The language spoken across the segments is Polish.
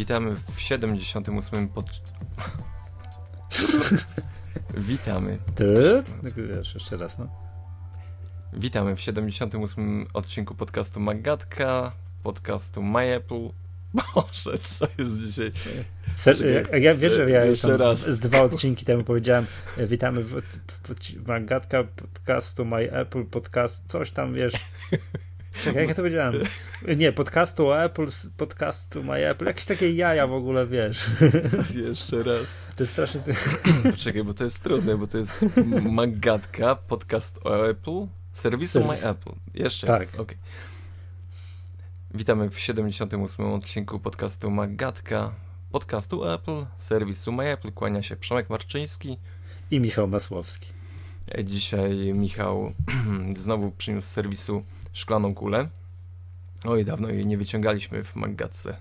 Witamy w 78 pod... Witamy. Ty? Wiesz, jeszcze raz, no. Witamy w 78 odcinku podcastu Magatka, podcastu MyApple. Boże, co jest dzisiaj? Ser, jak ja wiesz, że ja jeszcze raz. Z, z, dwa odcinki temu powiedziałem, e, witamy w, w, w Magatka podcastu MyApple, podcast, coś tam, wiesz. Czekaj, jak ja to powiedziałem? Nie, podcastu o Apple, podcastu My Apple, jakieś takie jaja w ogóle, wiesz. Jeszcze raz. To jest strasznie... Poczekaj, bo to jest trudne, bo to jest Magatka, podcast o Apple, serwisu Serwis. My Apple. Jeszcze tak. raz, okej. Okay. Witamy w 78 odcinku podcastu Magatka, podcastu Apple, serwisu My Apple. Kłania się Przemek Marczyński i Michał Masłowski. Dzisiaj Michał znowu przyniósł z serwisu szklaną kulę. Oj, dawno jej nie wyciągaliśmy w Maggatce.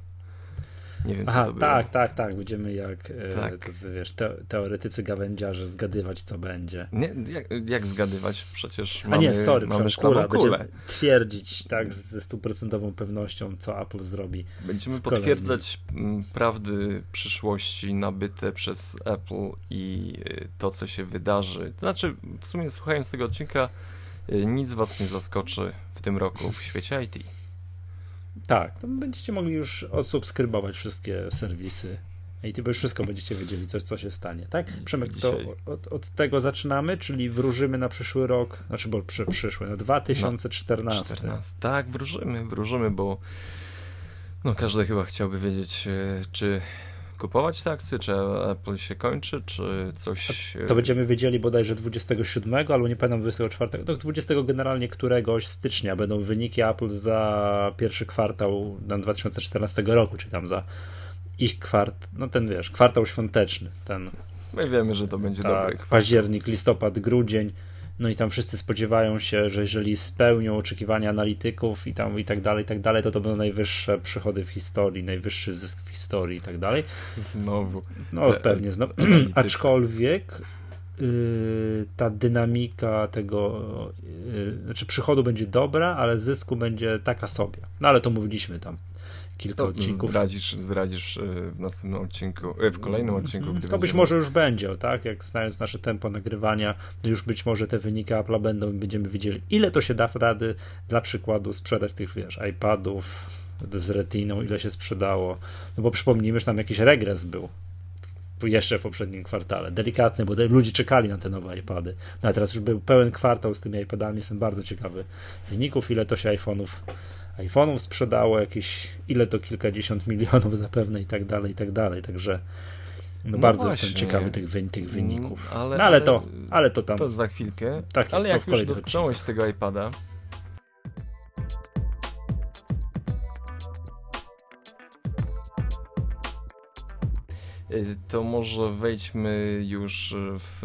Nie wiem, Aha, co to było. Tak, tak, tak. Będziemy jak e, tak. to, wiesz, te, teoretycy gawędziarze zgadywać, co będzie. Nie, jak, jak zgadywać? Przecież mamy, A nie, sorry, mamy szklaną kulę. twierdzić tak ze stuprocentową pewnością, co Apple zrobi. Będziemy potwierdzać kolejnym. prawdy przyszłości nabyte przez Apple i e, to, co się wydarzy. To znaczy, w sumie słuchając tego odcinka, nic was nie zaskoczy w tym roku w świecie IT. Tak, to będziecie mogli już odsubskrybować wszystkie serwisy IT, bo już wszystko będziecie wiedzieli, coś, co się stanie, tak? Przemek, to od, od, tego zaczynamy, czyli wróżymy na przyszły rok, znaczy, bo przy, przyszły, na 2014. 14. Tak, wróżymy, wróżymy, bo no każdy chyba chciałby wiedzieć, e, czy kupować te akcje, czy Apple się kończy, czy coś... To będziemy wiedzieli bodajże 27, albo nie pamiętam 24, do 20 generalnie któregoś stycznia będą wyniki Apple za pierwszy kwartał na 2014 roku, czy tam za ich kwart, no ten wiesz, kwartał świąteczny, ten... My wiemy, że to będzie tak, dobry kwartał. październik, listopad, grudzień, no i tam wszyscy spodziewają się, że jeżeli spełnią oczekiwania analityków i tam i tak dalej, i tak dalej, to to będą najwyższe przychody w historii, najwyższy zysk w historii i tak dalej. Znowu. No pewnie znowu. Aczkolwiek yy, ta dynamika tego, yy, znaczy przychodu będzie dobra, ale zysku będzie taka sobie. No ale to mówiliśmy tam kilka to odcinków. Zdradzisz, zdradzisz e, w następnym odcinku, e, w kolejnym odcinku. Gdy to być może już będzie, tak? Jak znając nasze tempo nagrywania, już być może te wyniki Apple'a będą i będziemy widzieli, ile to się da rady dla przykładu sprzedać tych, wiesz, iPadów z retiną, ile się sprzedało. No bo przypomnijmy, że tam jakiś regres był jeszcze w poprzednim kwartale. Delikatny, bo ludzie czekali na te nowe iPady. No a teraz już był pełen kwartał z tymi iPadami. Jestem bardzo ciekawy wyników, ile to się iPhone'ów iPhone'ów sprzedało jakieś, ile to kilkadziesiąt milionów zapewne i tak dalej, i tak dalej, także no, no bardzo właśnie. jestem ciekawy tych, tych wyników. Mm, ale, no, ale, ale, to, ale to tam. To za chwilkę. Tak ale jak już dotknąłeś tego iPada, to może wejdźmy już w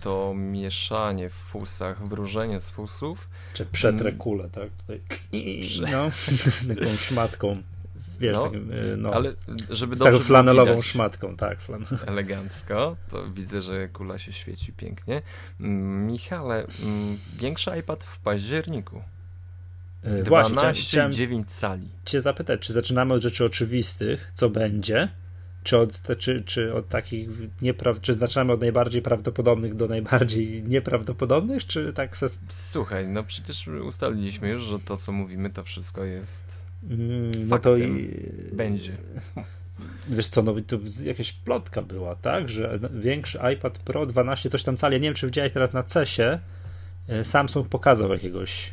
to mieszanie w fusach, wróżenie z fusów czy przetrę mm. kulę, tak? Tutaj, no, taką szmatką. Wiesz, no, takim, y, no, ale żeby dobrze taką flanelową widać, szmatką, tak. Flan. Elegancko, to widzę, że kula się świeci pięknie. Mm, Michale, mm, większy iPad w październiku. 12,9 y, cali. Cię zapytać, czy zaczynamy od rzeczy oczywistych, co będzie, czy od, czy, czy od takich niepraw, czy zaczynamy od najbardziej prawdopodobnych do najbardziej nieprawdopodobnych, czy tak se... Słuchaj, no przecież ustaliliśmy już, że to co mówimy to wszystko jest mm, no to i... będzie. Wiesz co, no to jakaś plotka była, tak, że większy iPad Pro 12 coś tam cali, ja nie wiem czy widziałeś teraz na CESie, e, Samsung pokazał jakiegoś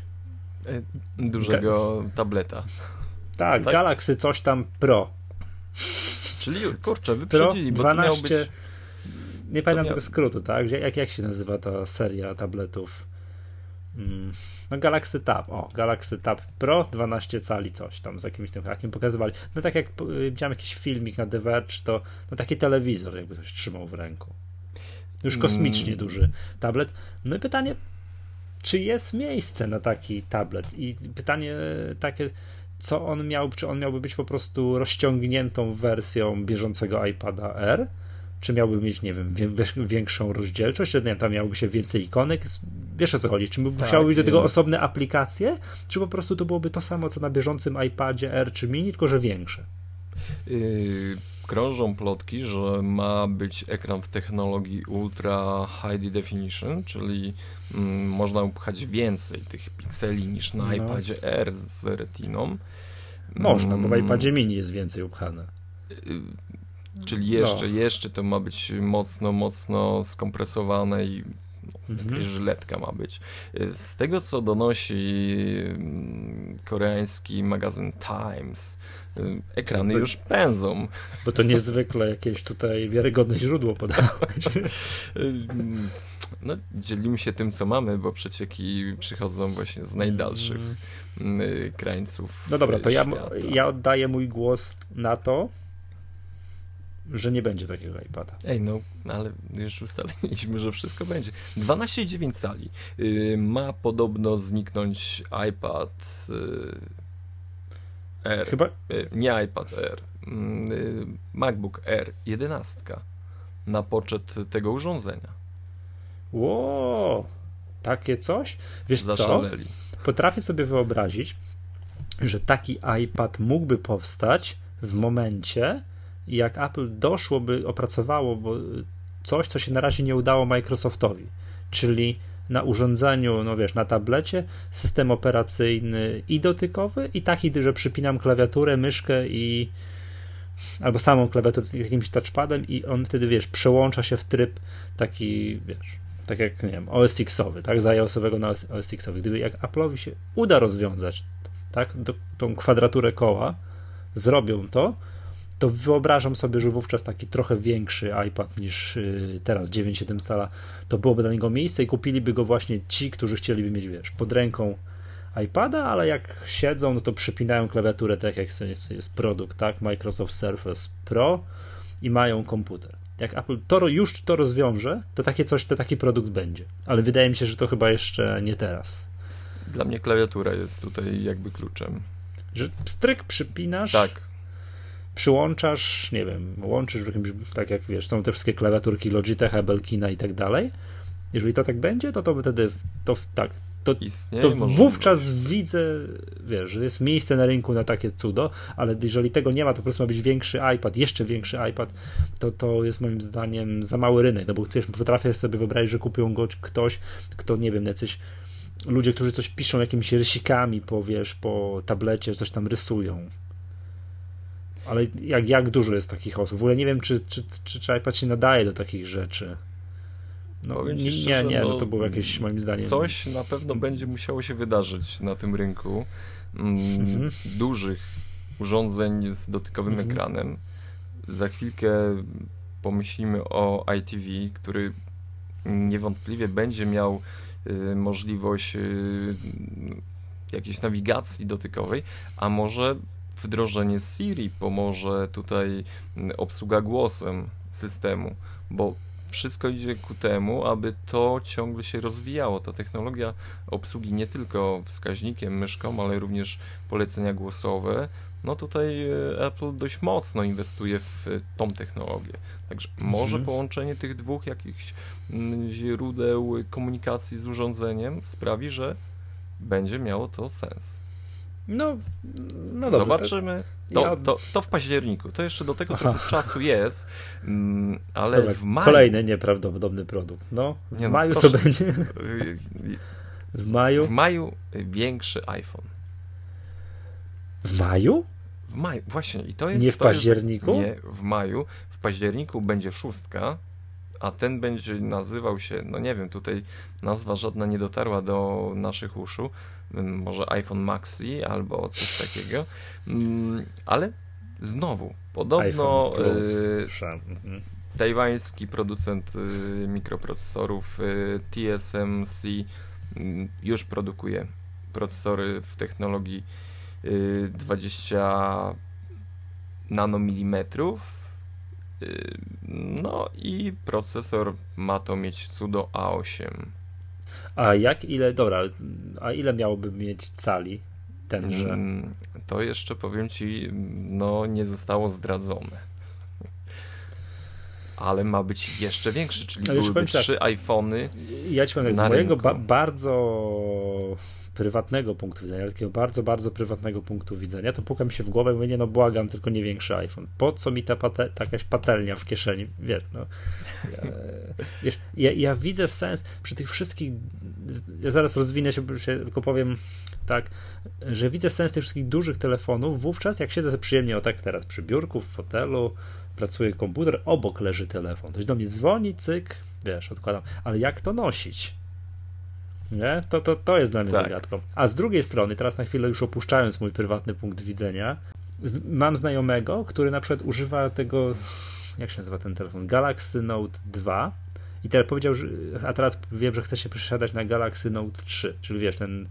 e, dużego tableta. Tak, tak, Galaxy coś tam Pro. Czyli kurczę, wyprzedzili, Pro 12, bo to miał być... Nie pamiętam miał... tego skrótu, tak? Jak, jak się nazywa ta seria tabletów? Mm. No Galaxy Tab, o, Galaxy Tab Pro 12 cali coś tam z jakimś tym hakiem pokazywali. No tak jak widziałem jakiś filmik na The Verge, to no taki telewizor jakby coś trzymał w ręku. Już kosmicznie mm. duży tablet. No i pytanie, czy jest miejsce na taki tablet? I pytanie takie, co on miał, czy on miałby być po prostu rozciągniętą wersją bieżącego iPada R, czy miałby mieć, nie wiem, większą rozdzielczość, czy nie, tam miałby się więcej ikonek, wiesz o co chodzi, czy tak, musiały być do tego osobne aplikacje, czy po prostu to byłoby to samo, co na bieżącym iPadzie R czy Mini, tylko że większe? Yy, krążą plotki, że ma być ekran w technologii Ultra High Definition, czyli mm, można upchać więcej tych pikseli niż na no. iPadzie R z retiną. Można, bo w mm. iPadzie mini jest więcej upchane. Yy, czyli jeszcze, no. jeszcze to ma być mocno, mocno skompresowane i Mhm. Jakaś żyletka ma być. Z tego, co donosi mm, koreański magazyn Times, y, ekrany już pędzą. Bo to niezwykle jakieś tutaj wiarygodne źródło podałeś. No, dzielimy się tym, co mamy, bo przecieki przychodzą właśnie z najdalszych mm. krańców. No dobra, to ja, ja oddaję mój głos na to, że nie będzie takiego iPada. Ej, no, ale już ustaliliśmy, że wszystko będzie. 12,9 cali. Yy, ma podobno zniknąć iPad yy, R. Chyba... Yy, nie iPad R. Y, MacBook R 11 na poczet tego urządzenia. Ło, takie coś? Wiesz Zaszaleli. co? Potrafię sobie wyobrazić, że taki iPad mógłby powstać w momencie, jak Apple doszłoby, opracowało coś, co się na razie nie udało Microsoftowi, czyli na urządzeniu, no wiesz, na tablecie system operacyjny i dotykowy i taki, że przypinam klawiaturę, myszkę i albo samą klawiaturę z jakimś touchpadem i on wtedy, wiesz, przełącza się w tryb taki, wiesz, tak jak, nie wiem, OS X-owy, tak, z iOS-owego na OS X-owy. Gdyby jak Apple'owi się uda rozwiązać, tak, tą kwadraturę koła, zrobią to, to wyobrażam sobie, że wówczas taki trochę większy iPad niż y, teraz 9,7 cala, to byłoby dla niego miejsce i kupiliby go właśnie ci, którzy chcieliby mieć, wiesz, pod ręką iPada, ale jak siedzą, no to przypinają klawiaturę tak jak jest, jest produkt, tak, Microsoft Surface Pro i mają komputer. Jak Apple to, już to rozwiąże, to takie coś, to taki produkt będzie. Ale wydaje mi się, że to chyba jeszcze nie teraz. Dla mnie klawiatura jest tutaj jakby kluczem. Że stryk przypinasz. Tak przyłączasz, nie wiem, łączysz w jakimś, tak jak wiesz, są te wszystkie klawiaturki Logitech, Abelkina i tak dalej. Jeżeli to tak będzie, to to wtedy, to tak, to, to wówczas widzę, wiesz, że jest miejsce na rynku na takie cudo, ale jeżeli tego nie ma, to po prostu ma być większy iPad, jeszcze większy iPad, to to jest moim zdaniem za mały rynek, no bo wiesz, potrafię sobie wyobrazić, że kupią go ktoś, kto, nie wiem, jacyś ludzie, którzy coś piszą jakimiś rysikami po, wiesz, po tablecie, coś tam rysują, ale jak, jak dużo jest takich osób? W ogóle nie wiem, czy, czy, czy, czy iPad się nadaje do takich rzeczy. No, nie, szczerze, nie, no, no, to było jakieś moim zdaniem. Coś na pewno będzie musiało się wydarzyć na tym rynku mm, mhm. dużych urządzeń z dotykowym mhm. ekranem. Za chwilkę pomyślimy o ITV, który niewątpliwie będzie miał y, możliwość y, jakiejś nawigacji dotykowej, a może wdrożenie Siri pomoże tutaj mm, obsługa głosem systemu, bo wszystko idzie ku temu, aby to ciągle się rozwijało. Ta technologia obsługi nie tylko wskaźnikiem, myszką, ale również polecenia głosowe. No tutaj e, Apple dość mocno inwestuje w e, tą technologię. Także może mhm. połączenie tych dwóch jakichś mm, źródeł komunikacji z urządzeniem sprawi, że będzie miało to sens. No, no dobrze, Zobaczymy. To, ja... to, to, w październiku. To jeszcze do tego trochę czasu jest, mm, ale Dobra, w maju... Kolejny nieprawdopodobny produkt. No, w Nie, no, maju no, co będzie? W maju? W maju większy iPhone. W maju? W maju, właśnie. I to jest, nie w październiku? Jest, nie, w maju. W październiku będzie szóstka, a ten będzie nazywał się, no nie wiem, tutaj nazwa żadna nie dotarła do naszych uszu, może iPhone Maxi albo coś takiego, mm, ale znowu, podobno y, mhm. tajwański producent y, mikroprocesorów y, TSMC mm, już produkuje procesory w technologii 20 nanomilimetrów. No i procesor ma to mieć cudo A8. A jak ile, dobra, a ile miałoby mieć cali tenże? To jeszcze powiem ci, no nie zostało zdradzone. Ale ma być jeszcze większy, czyli no byłyby tak, trzy iPhony. Ja ci powiem, z mojego ba bardzo prywatnego punktu widzenia, takiego bardzo, bardzo prywatnego punktu widzenia, to pukam się w głowę i mówię, nie no błagam, tylko nie większy iPhone. Po co mi ta, pate, patelnia w kieszeni? Wiesz, no. Wiesz, ja, ja widzę sens przy tych wszystkich, ja zaraz rozwinę się, tylko powiem tak, że widzę sens tych wszystkich dużych telefonów wówczas, jak siedzę przyjemnie, o tak teraz przy biurku, w fotelu, pracuje komputer, obok leży telefon. Ktoś do mnie dzwoni, cyk, wiesz, odkładam. Ale jak to nosić? Nie? To, to, to jest dla mnie tak. zagadką. A z drugiej strony, teraz na chwilę już opuszczając mój prywatny punkt widzenia, mam znajomego, który na przykład używa tego, jak się nazywa ten telefon? Galaxy Note 2 i teraz powiedział, że, a teraz wiem, że chce się przesiadać na Galaxy Note 3, czyli wiesz, ten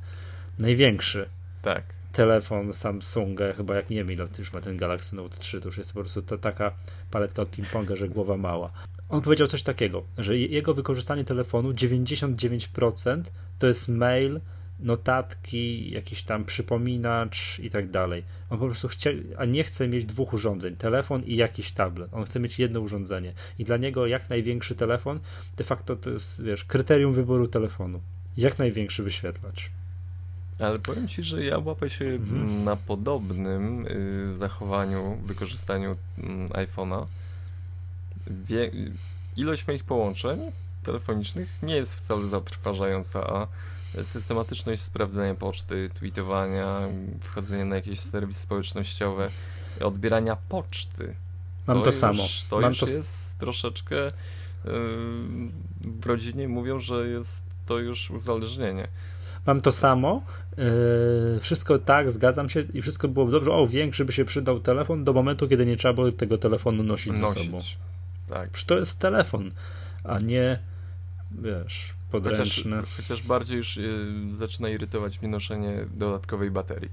największy. Tak telefon Samsunga, chyba jak nie mylę, już ma ten Galaxy Note 3, to już jest po prostu ta, taka paletka od ping-ponga, że głowa mała. On powiedział coś takiego, że jego wykorzystanie telefonu 99% to jest mail, notatki, jakiś tam przypominacz i tak dalej. On po prostu chce, a nie chce mieć dwóch urządzeń, telefon i jakiś tablet. On chce mieć jedno urządzenie. I dla niego jak największy telefon de facto to jest, wiesz, kryterium wyboru telefonu. Jak największy wyświetlacz. Ale powiem ci, że ja łapę się mhm. na podobnym y, zachowaniu, wykorzystaniu y, iPhone'a. Wie, ilość moich połączeń telefonicznych nie jest wcale zatrważająca, a systematyczność sprawdzania poczty, tweetowania, wchodzenia na jakieś serwisy społecznościowe, odbierania poczty. Mam to, to już, samo. To Mam już to... jest troszeczkę yy, w rodzinie mówią, że jest to już uzależnienie. Mam to samo. Yy, wszystko tak, zgadzam się i wszystko było dobrze. O, większy by się przydał telefon do momentu, kiedy nie trzeba było tego telefonu nosić, nosić. ze sobą. Tak. Przecież to jest telefon, a nie wiesz, podręczne. Chociaż, chociaż bardziej już yy, zaczyna irytować mnie noszenie dodatkowej baterii.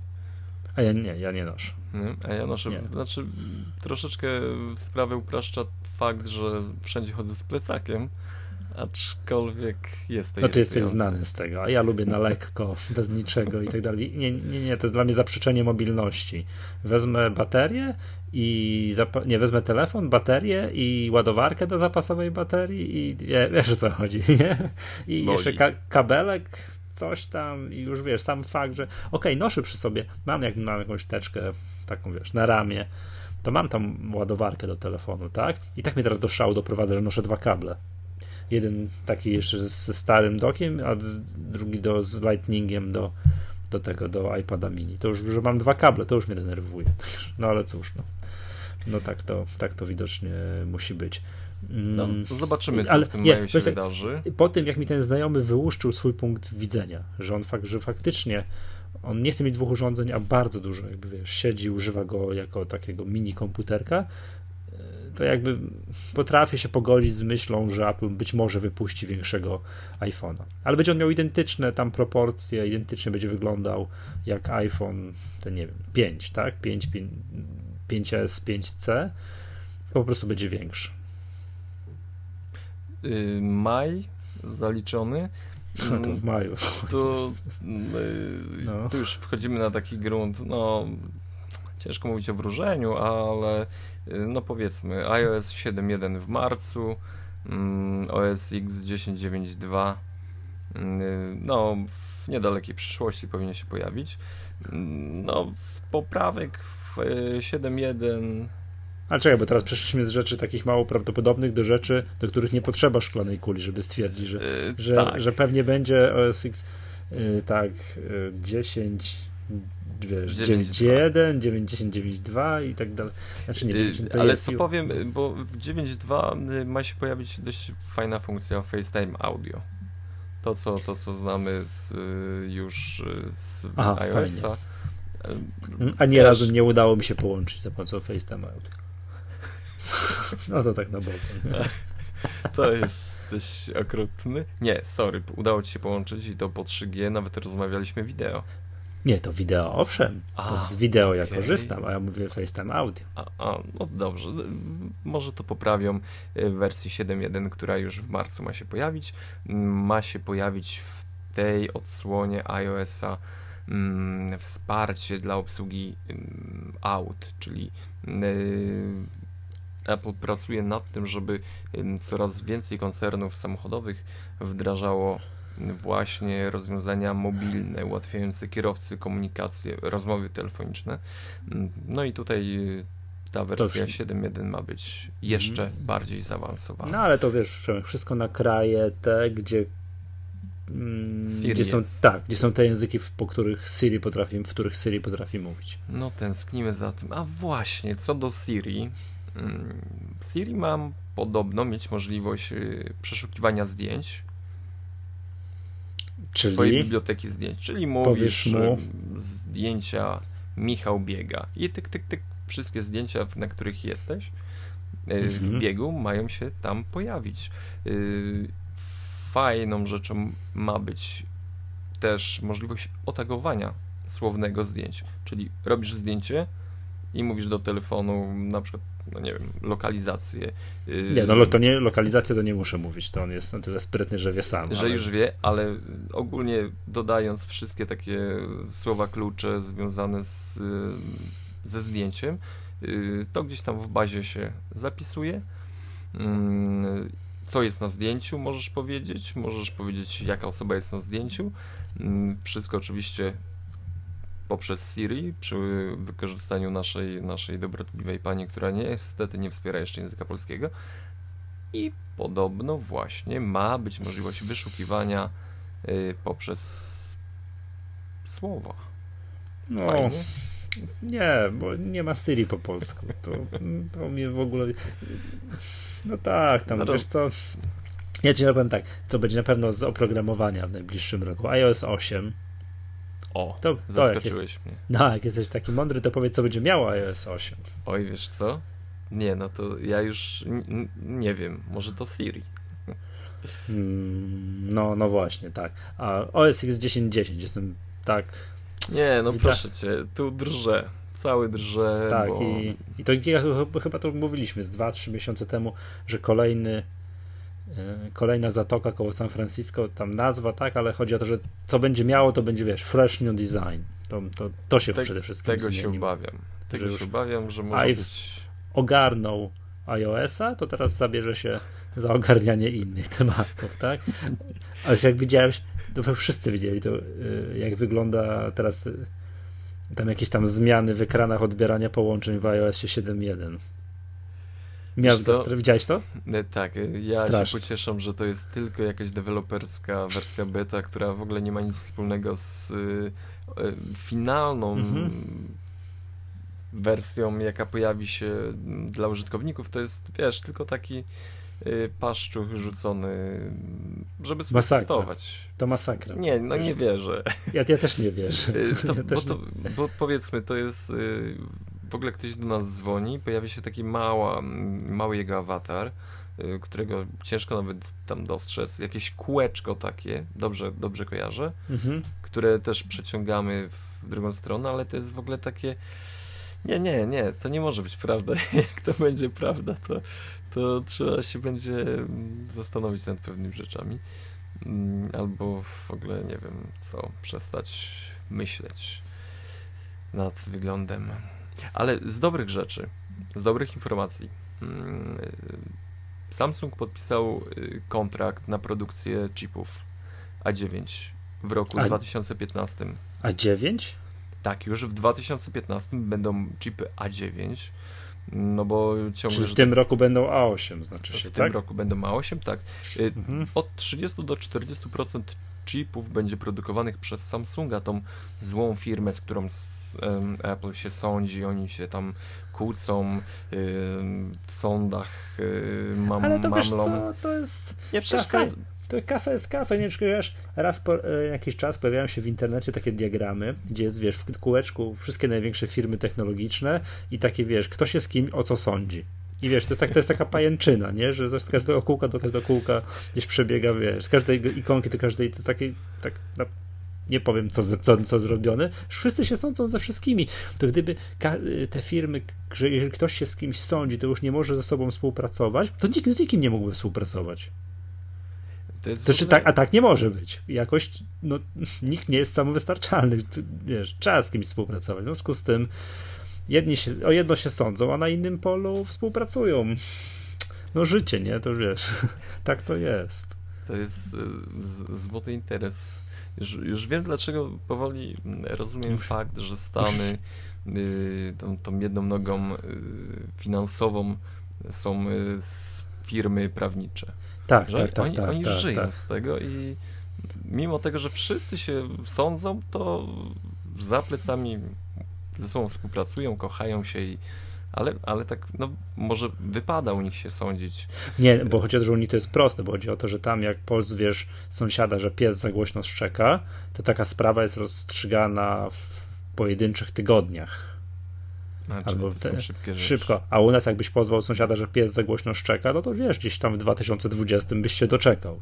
A ja nie, ja nie noszę. Nie? A ja noszę, nie. znaczy troszeczkę sprawę upraszcza fakt, że wszędzie chodzę z plecakiem, Aczkolwiek jest to No ty jesteś znany z tego, a ja lubię na lekko, bez niczego i tak dalej. Nie, nie, nie, to jest dla mnie zaprzeczenie mobilności. Wezmę baterię i nie, wezmę telefon, baterię i ładowarkę do zapasowej baterii i nie, wiesz o co chodzi, nie? I Boli. jeszcze ka kabelek, coś tam i już wiesz, sam fakt, że okej, okay, noszę przy sobie, mam, jak, mam jakąś teczkę taką, wiesz, na ramię, to mam tam ładowarkę do telefonu, tak? I tak mnie teraz do szału doprowadza, że noszę dwa kable jeden taki jeszcze ze starym dokiem, a drugi do, z lightningiem do, do tego, do iPada mini. To już, że mam dwa kable, to już mnie denerwuje. No ale cóż, no, no tak, to, tak to widocznie musi być. No, mm. zobaczymy, co ale, w tym nie, maju się wydarzy. Po tym, jak mi ten znajomy wyłuszczył swój punkt widzenia, że on fakt, że faktycznie on nie chce mieć dwóch urządzeń, a bardzo dużo, jakby wiesz, siedzi, używa go jako takiego mini komputerka, to jakby potrafię się pogodzić z myślą, że Apple być może wypuści większego iPhone'a. Ale będzie on miał identyczne tam proporcje, identycznie będzie wyglądał jak iPhone, ten nie wiem, 5, tak? 5, 5, 5S, 5C, po prostu będzie większy. Yy, maj zaliczony. No to w maju. To, yy, no. tu już wchodzimy na taki grunt, no ciężko mówić o wróżeniu, ale y, no powiedzmy iOS 7.1 w marcu, mm, OS X 10.9.2 mm, no w niedalekiej przyszłości powinien się pojawić. Mm, no poprawek w 7.1 y, ale czekaj, bo teraz przeszliśmy z rzeczy takich mało prawdopodobnych do rzeczy, do których nie potrzeba szklanej kuli, żeby stwierdzić, że, że, tak. że pewnie będzie OS X yy, tak yy, 10 wiesz, 9.1, 9.10, i tak dalej. Znaczy nie, 9, y, Ale co powiem, bo w 9.2 y, ma się pojawić dość fajna funkcja FaceTime Audio. To, co, to, co znamy z, y, już z iOS-a. Mm, a nie razu nie udało mi się połączyć za pomocą FaceTime Audio. No to tak na boku. To jest dość okrutny. Nie, sorry, udało ci się połączyć i to po 3G, nawet rozmawialiśmy wideo. Nie, to wideo, owszem. A, to z wideo ja korzystam, a ja mówię FaceTime Audio. A, a, no dobrze. Może to poprawią w wersji 7.1, która już w marcu ma się pojawić. Ma się pojawić w tej odsłonie iOS-a mm, wsparcie dla obsługi mm, aut, czyli mm, Apple pracuje nad tym, żeby coraz więcej koncernów samochodowych wdrażało właśnie rozwiązania mobilne, ułatwiające kierowcy komunikację, rozmowy telefoniczne. Mm, no i tutaj ta wersja 7.1 ma być jeszcze mm. bardziej zaawansowana. No ale to wiesz, wszystko na kraje te, gdzie mm, gdzie są, tak, gdzie są te języki, po których Siri potrafi, w których Siri potrafi mówić. No tęsknimy za tym. A właśnie, co do Siri. Mm, Siri ma podobno mieć możliwość y, przeszukiwania zdjęć. Czyli twojej biblioteki zdjęć. Czyli mówisz mu... zdjęcia Michał biega i tyk, tyk, tyk wszystkie zdjęcia, na których jesteś e, w mhm. biegu, mają się tam pojawić. E, fajną rzeczą ma być też możliwość otagowania słownego zdjęć. Czyli robisz zdjęcie i mówisz do telefonu na przykład, no nie wiem, lokalizację. E, nie, no to nie, lokalizację to nie muszę mówić, to on jest na tyle sprytny, że wie sam. Że ale... już wie, ale ogólnie dodając wszystkie takie słowa klucze związane z ze zdjęciem, y, to gdzieś tam w bazie się zapisuje. Mm, co jest na zdjęciu, możesz powiedzieć. Możesz powiedzieć, jaka osoba jest na zdjęciu. Mm, wszystko oczywiście poprzez Siri, przy wykorzystaniu naszej, naszej dobrotliwej pani, która niestety nie wspiera jeszcze języka polskiego. I podobno właśnie ma być możliwość wyszukiwania y, poprzez słowa. No, Fajnie. Nie, bo nie ma Siri po polsku. To, to mnie w ogóle. No tak, tam no to... wiesz co. Ja ci powiem tak, co będzie na pewno z oprogramowania w najbliższym roku. iOS 8. O, to, to zaskoczyłeś jest, mnie. No, jak jesteś taki mądry, to powiedz, co będzie miało iOS 8. Oj, wiesz co? Nie, no to ja już nie wiem. Może to Siri. Mm, no, no właśnie, tak. A OS X 10.10 jestem tak nie, no proszę cię, tu drże. Cały drże. Tak, bo... i, i to chyba to mówiliśmy z 2-3 miesiące temu, że kolejny kolejna zatoka koło San Francisco, tam nazwa, tak, ale chodzi o to, że co będzie miało, to będzie, wiesz, fresh new design. To, to, to się Te, przede wszystkim Tego zmieni. się obawiam. Tego się obawiam, że może być... ogarnął iOS-a, to teraz zabierze się za ogarnianie innych tematów, tak? Ale jak widziałeś, to wszyscy widzieli to, y, jak wygląda teraz y, tam jakieś tam zmiany w ekranach odbierania połączeń w iOS 7.1. Miałeś to, widziałeś to? E, tak, e, ja Strasznie. się pocieszę, że to jest tylko jakaś deweloperska wersja beta, która w ogóle nie ma nic wspólnego z y, finalną mhm. wersją, jaka pojawi się dla użytkowników. To jest, wiesz, tylko taki Y, paszczuch rzucony, żeby sobie masakra. testować. To masakra. Nie, no nie wierzę. Ja, ja też nie wierzę. Y, to, ja bo, to, bo, powiedzmy, to jest y, w ogóle ktoś do nas dzwoni, pojawia się taki mała, mały jego awatar, którego ciężko nawet tam dostrzec, jakieś kółeczko takie, dobrze, dobrze kojarzę, mhm. które też przeciągamy w drugą stronę, ale to jest w ogóle takie nie, nie, nie, to nie może być prawda. Jak to będzie prawda, to, to trzeba się będzie mm, zastanowić nad pewnymi rzeczami. Mm, albo w ogóle, nie wiem, co, przestać myśleć nad wyglądem. Ale z dobrych rzeczy, z dobrych informacji. Mm, Samsung podpisał y, kontrakt na produkcję chipów A9 w roku A... 2015. A9? Tak, już w 2015 będą chipy A9, no bo ciągle... Czyli w tym roku będą A8, znaczy się, W tak? tym roku będą A8, tak. Y, mhm. Od 30 do 40% chipów będzie produkowanych przez Samsunga, tą złą firmę, z którą Apple się sądzi, oni się tam kłócą y, w sądach, y, mam, Ale to mamlą. wiesz co, to jest... Nie przeszkadza to kasa jest kasa, nie wiesz, raz po e, jakiś czas pojawiają się w internecie takie diagramy, gdzie jest, wiesz, w kółeczku wszystkie największe firmy technologiczne i takie, wiesz, kto się z kim o co sądzi. I wiesz, to jest, tak, to jest taka pajęczyna, nie? Że z każdego kółka do każdego kółka gdzieś przebiega, wiesz, z każdej ikonki do każdej, to jest takie, tak, no, nie powiem co, co, co zrobione, wszyscy się sądzą ze wszystkimi. To gdyby te firmy, że jeżeli ktoś się z kimś sądzi, to już nie może ze sobą współpracować, to nikt z nikim nie mógłby współpracować. To znaczy, ogóle... tak, a tak nie może być. Jakoś no, nikt nie jest samowystarczalny. Wiesz, trzeba z kimś współpracować. W związku z tym jedni się, o jedno się sądzą, a na innym polu współpracują. No życie, nie? To wiesz, tak to jest. to jest złoty interes. Już, już wiem, dlaczego powoli rozumiem fakt, że Stany y, tą, tą jedną nogą y, finansową są y, firmy prawnicze. Tak, tak, tak. Oni, tak, oni tak, żyją tak. z tego i mimo tego, że wszyscy się sądzą, to za plecami ze sobą współpracują, kochają się i ale, ale tak, no może wypada u nich się sądzić. Nie, bo chodzi o to, że u nich to jest proste, bo chodzi o to, że tam jak pozwiesz sąsiada, że pies za głośno szczeka, to taka sprawa jest rozstrzygana w pojedynczych tygodniach. A, Albo te. Szybko. A u nas jakbyś pozwał sąsiada, że pies za głośno szczeka, no to wiesz, gdzieś tam w 2020 byś się doczekał.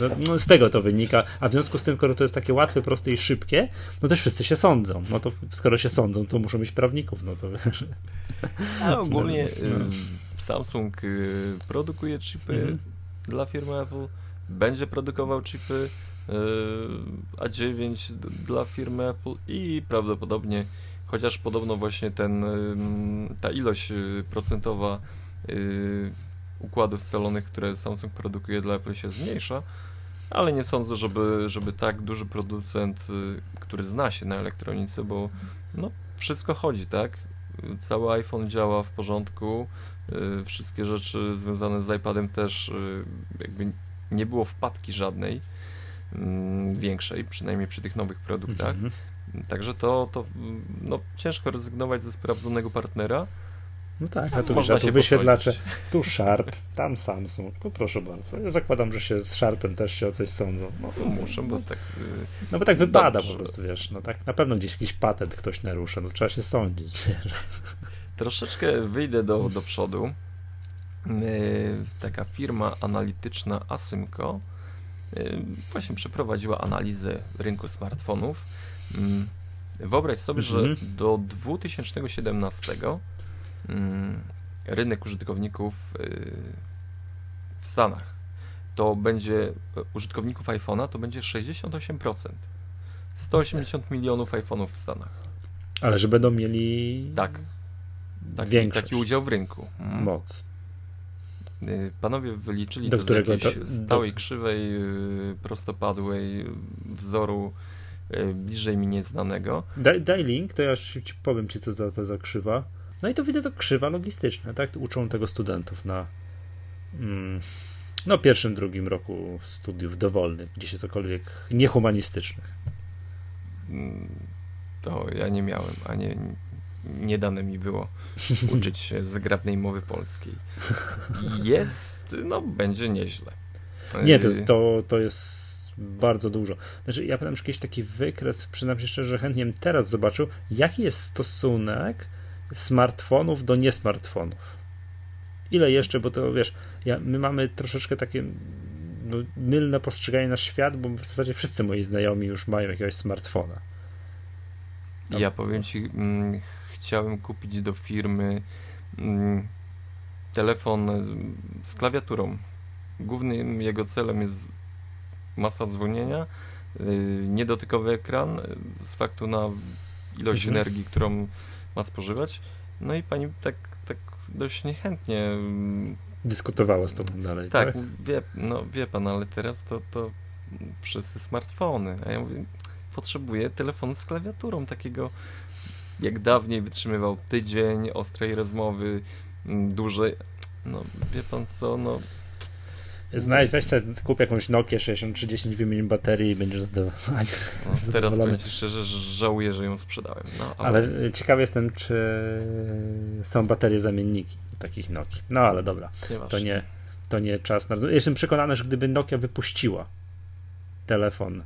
No, no, z tego to wynika, a w związku z tym, skoro to jest takie łatwe, proste i szybkie, no też wszyscy się sądzą. No to skoro się sądzą, to muszą mieć prawników, no to. A ogólnie no, no. Samsung y, produkuje chipy mhm. dla firmy Apple, będzie produkował chipy y, A9 dla firmy Apple i prawdopodobnie, chociaż podobno właśnie ten, ta ilość y, procentowa układów scalonych, które Samsung produkuje dla Apple się zmniejsza, ale nie sądzę, żeby, żeby tak duży producent, który zna się na elektronice, bo no, wszystko chodzi, tak? cały iPhone działa w porządku, y, wszystkie rzeczy związane z iPadem też y, jakby nie było wpadki żadnej mm, większej, przynajmniej przy tych nowych produktach. -hmm. Także to, to no, ciężko rezygnować ze sprawdzonego partnera. No tak, a tu, a tu wyświetlacze, tu Sharp, tam Samsung, to proszę bardzo. Ja zakładam, że się z Sharpem też się o coś sądzą. No, to muszę, bo tak... No bo tak wypada dobrze. po prostu, wiesz, no tak na pewno gdzieś jakiś patent ktoś narusza, no trzeba się sądzić. Troszeczkę wyjdę do, do przodu. Taka firma analityczna Asymco właśnie przeprowadziła analizę rynku smartfonów. Wyobraź sobie, że mhm. do 2017 Mm, rynek użytkowników y, w Stanach, to będzie użytkowników iPhone'a to będzie 68%. 180 milionów iPhone'ów w Stanach. Ale że będą mieli tak, taki, taki udział w rynku. Mm. Moc. Y, panowie wyliczyli do to z jakiejś to, stałej do... krzywej, y, prostopadłej wzoru bliżej mi nieznanego. Daj, daj link, to ja ci powiem ci, co za to za krzywa. No i to widzę to krzywa logistyczna, tak? Uczą tego studentów na mm, no pierwszym, drugim roku studiów dowolnych, gdzieś jest cokolwiek niehumanistycznych. Mm, to ja nie miałem, a nie, nie dane mi było uczyć się zgrabnej mowy polskiej. Jest, no będzie nieźle. Nie, to, to, to jest bardzo dużo. Znaczy, ja pamiętam jakiś taki wykres, przyznam się szczerze, że chętnie bym teraz zobaczył, jaki jest stosunek smartfonów do niesmartfonów. Ile jeszcze, bo to wiesz, ja, my mamy troszeczkę takie no, mylne postrzeganie na świat, bo w zasadzie wszyscy moi znajomi już mają jakiegoś smartfona. Ja powiem ci, mm, chciałem kupić do firmy mm, telefon z klawiaturą. Głównym jego celem jest masa dzwonienia, y, niedotykowy ekran z faktu na ilość mhm. energii, którą ma spożywać. No i pani tak, tak dość niechętnie mm, dyskutowała z tobą dalej. Tak, tak? Wie, no, wie pan, ale teraz to, to wszyscy smartfony. A ja mówię, potrzebuję telefonu z klawiaturą takiego, jak dawniej wytrzymywał tydzień ostrej rozmowy, mm, dłużej. No, wie pan co, no Znajdź, weź sobie, kup jakąś Nokia 6310, wymień baterię i będziesz zadowolony. No, teraz powiem Ci szczerze, że żałuję, że ją sprzedałem. No, ale... ale ciekawy jestem, czy są baterie zamienniki takich Nokii. No ale dobra, to nie, to nie czas na... Jestem przekonany, że gdyby Nokia wypuściła telefon,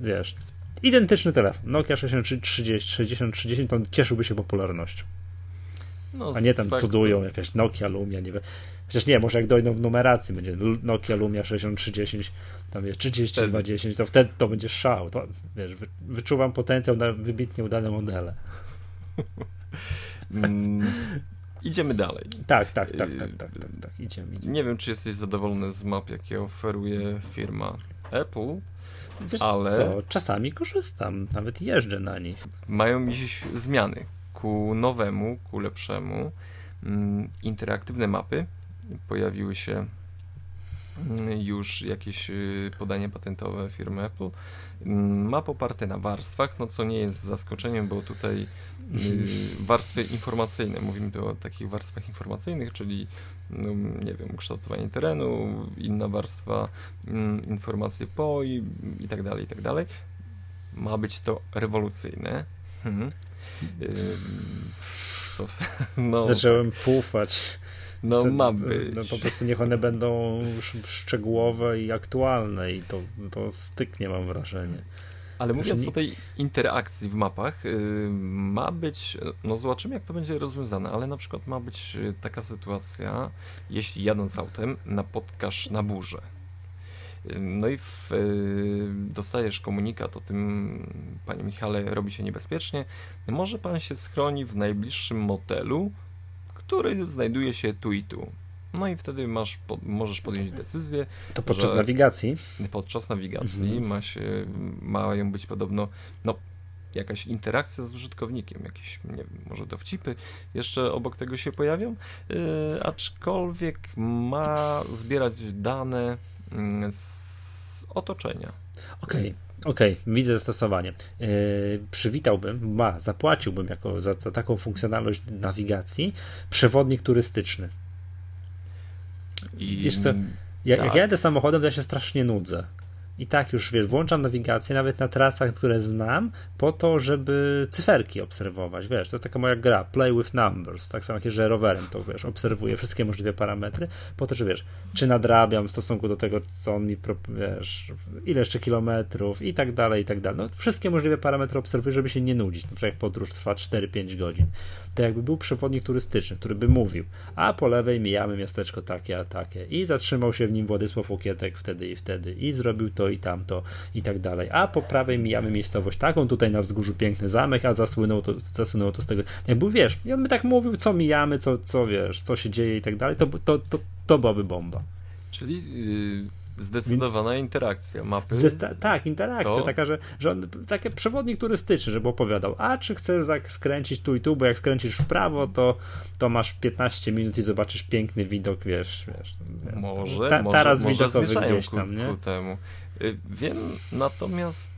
wiesz, identyczny telefon, Nokia 6330, 6030, to cieszyłby się popularnością. No, A nie tam cudują, jakaś Nokia, Lumia, nie wiem. Chociaż nie, może jak dojdą w numeracji, będzie Nokia Lumia 6310, tam jest 3210, to wtedy to będzie szał. To, wiesz, wyczuwam potencjał na wybitnie udane modele. Mm, idziemy dalej. Tak, tak, tak, tak, tak, tak, tak. Idziemy, idziemy. Nie wiem, czy jesteś zadowolony z map, jakie oferuje firma Apple. Wiesz ale co, czasami korzystam, nawet jeżdżę na nich. Mają dziś zmiany ku nowemu, ku lepszemu. Mm, interaktywne mapy pojawiły się już jakieś y, podanie patentowe firmy Apple. Mm, ma poparte na warstwach, no co nie jest zaskoczeniem, bo tutaj y, warstwy informacyjne, mówimy tu o takich warstwach informacyjnych, czyli no, nie wiem, ukształtowanie terenu, inna warstwa, mm, informacje po i, i tak dalej, i tak dalej. Ma być to rewolucyjne. Hmm. No, Zacząłem pufać. No ma być. No, po prostu niech one będą szczegółowe i aktualne i to, to styknie mam wrażenie. Ale mówiąc nie... o tej interakcji w mapach, yy, ma być, no zobaczymy jak to będzie rozwiązane, ale na przykład ma być y, taka sytuacja, jeśli jadąc autem napotkasz na burzę. No i w, yy, dostajesz komunikat o tym, panie Michale, robi się niebezpiecznie. Może pan się schroni w najbliższym motelu, który znajduje się tu i tu. No i wtedy masz, po, możesz podjąć decyzję. To podczas nawigacji? Podczas nawigacji mhm. ma się, mają być podobno no, jakaś interakcja z użytkownikiem, jakieś, nie wiem, może dowcipy jeszcze obok tego się pojawią, yy, aczkolwiek ma zbierać dane z otoczenia. Okej. Okay. Okej, okay, widzę zastosowanie. Yy, przywitałbym, ma, zapłaciłbym jako za, za, taką funkcjonalność nawigacji przewodnik turystyczny. I, Wiesz co, ja, tak. jak jadę samochodem, to ja się strasznie nudzę. I tak już wiesz, włączam nawigację nawet na trasach, które znam, po to, żeby cyferki obserwować. Wiesz, to jest taka moja gra, play with numbers. Tak samo jak że rowerem, to wiesz, obserwuję wszystkie możliwe parametry, po to, że wiesz, czy nadrabiam w stosunku do tego, co on mi, wiesz, ile jeszcze kilometrów i tak dalej, i tak dalej. No, wszystkie możliwe parametry obserwuję, żeby się nie nudzić. Na przykład jak podróż trwa 4-5 godzin. To jakby był przewodnik turystyczny, który by mówił, a po lewej mijamy miasteczko takie, a takie. I zatrzymał się w nim Władysław Okietek wtedy i wtedy. I zrobił to i tamto i tak dalej. A po prawej mijamy miejscowość taką, tutaj na wzgórzu piękny zamek, a zasłynął to, zasłynęło to z tego. Jakby wiesz, i on by tak mówił, co mijamy, co, co wiesz, co się dzieje i tak dalej, to, to, to, to byłaby bomba. Czyli yy, Zdecydowana Więc... interakcja mapy. Ta, tak, interakcja, to... taka, że, że on, taki przewodnik turystyczny, żeby opowiadał, a czy chcesz skręcić tu i tu, bo jak skręcisz w prawo, to, to masz 15 minut i zobaczysz piękny widok, wiesz, wiesz. Może, ta, może, taras może widokowy gdzieś tam, nie? Ku temu. Y, wiem natomiast,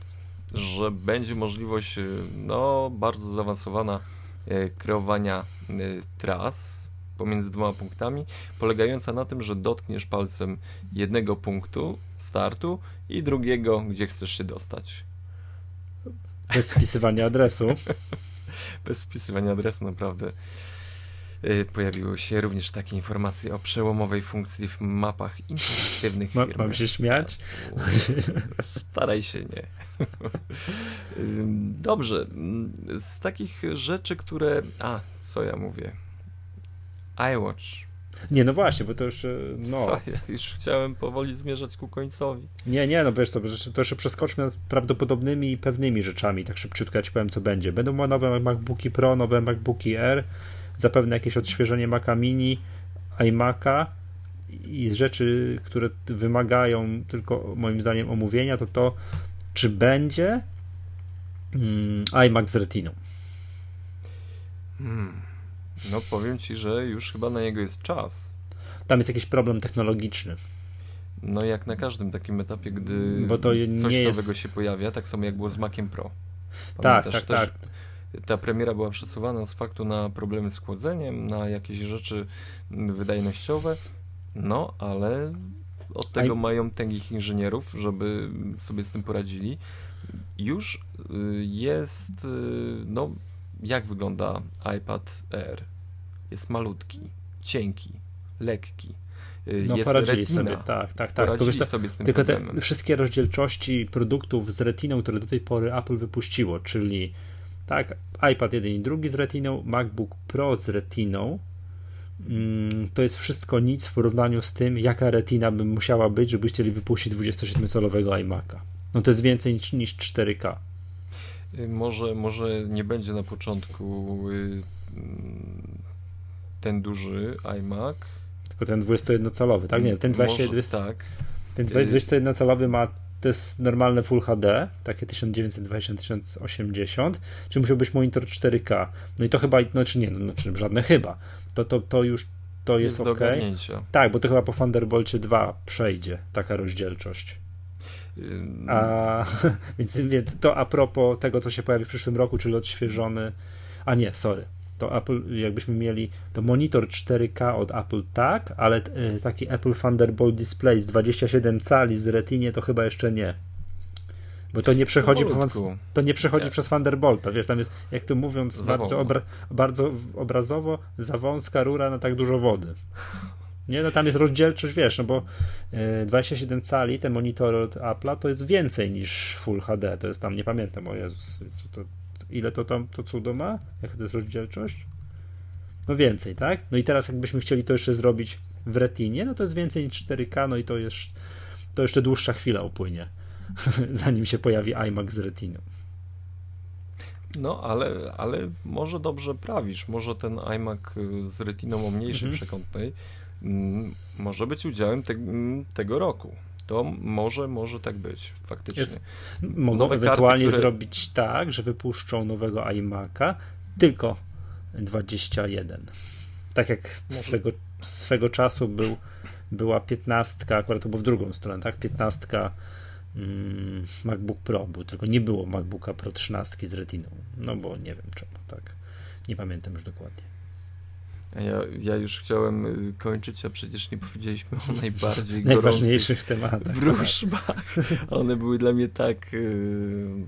że będzie możliwość, y, no, bardzo zaawansowana y, kreowania tras, pomiędzy dwoma punktami, polegająca na tym, że dotkniesz palcem jednego punktu startu i drugiego, gdzie chcesz się dostać. Bez wpisywania adresu. Bez wpisywania adresu, naprawdę. Y, pojawiły się również takie informacje o przełomowej funkcji w mapach interaktywnych firm. Mam się śmiać? Staraj się nie. Y, dobrze. Z takich rzeczy, które. A, co ja mówię? iWatch. Nie, no właśnie, bo to już. E, no. Co, ja już chciałem powoli zmierzać ku końcowi. Nie, nie, no wiesz sobie, to jeszcze przeskoczmy nad prawdopodobnymi i pewnymi rzeczami, tak szybciutko ja ci powiem, co będzie. Będą nowe MacBooki Pro, nowe MacBooki Air, zapewne jakieś odświeżenie Maca Mini, iMac'a i z rzeczy, które wymagają tylko moim zdaniem omówienia, to to, czy będzie mm, iMac z Retiną. Hmm. No powiem ci, że już chyba na niego jest czas. Tam jest jakiś problem technologiczny. No jak na każdym takim etapie, gdy Bo to coś jest... nowego się pojawia, tak samo jak było z Maciem Pro. Tak, Pamiętasz tak, tak, tak. Ta premiera była przesuwana z faktu na problemy z chłodzeniem, na jakieś rzeczy wydajnościowe, no ale od tego I... mają tęgich inżynierów, żeby sobie z tym poradzili. Już y, jest, y, no jak wygląda iPad Air? Jest malutki, cienki, lekki. Y, no, jest poradzili retina. sobie, tak, tak, tak. Poradzili tylko, sobie z tym tylko problemem. te wszystkie rozdzielczości produktów z retiną, które do tej pory Apple wypuściło, czyli tak, iPad 1 i drugi z retiną, MacBook Pro z retiną, mm, to jest wszystko nic w porównaniu z tym, jaka retina by musiała być, żeby chcieli wypuścić 27-calowego iMac'a. No to jest więcej niż, niż 4K. Y, może, może nie będzie na początku y, ten duży iMac. Tylko ten 21-calowy, tak? Nie, ten 20, może, 20, tak. Ten 21-calowy ma to jest normalne Full HD, takie 1920-1080, czy musiał być monitor 4K. No i to chyba, no czy nie, no, czy żadne chyba. To, to, to już to jest, jest ok. Tak, bo to chyba po Thunderbolcie 2 przejdzie taka rozdzielczość. A, więc, więc to a propos tego, co się pojawi w przyszłym roku, czyli odświeżony. A nie, sorry. To Apple, jakbyśmy mieli to monitor 4K od Apple, tak, ale y, taki Apple Thunderbolt Display z 27 cali z Retinie to chyba jeszcze nie. Bo to nie przechodzi, to nie przechodzi nie. przez Thunderbolta, wiesz, tam jest, jak to mówiąc bardzo, obra, bardzo obrazowo, za wąska rura na tak dużo wody. Nie, no tam jest rozdzielczość, wiesz, no bo 27 e, cali, te monitory od Apple'a to jest więcej niż Full HD, to jest tam, nie pamiętam, o Jezus, to, ile to tam to cudo ma? Jak to jest rozdzielczość? No więcej, tak? No i teraz jakbyśmy chcieli to jeszcze zrobić w retinie, no to jest więcej niż 4K, no i to jest to jeszcze dłuższa chwila upłynie, zanim się pojawi iMac z retiną. No, ale, ale może dobrze prawisz. Może ten iMac y, z retiną o mniejszej mhm. przekątnej Mm, może być udziałem te, mm, tego roku. To może, może tak być, faktycznie. Mogą Nowe ewentualnie karty, które... zrobić tak, że wypuszczą nowego iMac'a tylko 21. Tak jak swego, swego czasu był, była 15, akurat to było w drugą stronę, tak? 15 mm, MacBook Pro był, tylko nie było MacBooka Pro 13 z Retiną. No bo nie wiem czemu, tak. Nie pamiętam już dokładnie. Ja, ja już chciałem y, kończyć, a przecież nie powiedzieliśmy o najbardziej najważniejszych tematach. wróżbach. One były dla mnie tak. Yy,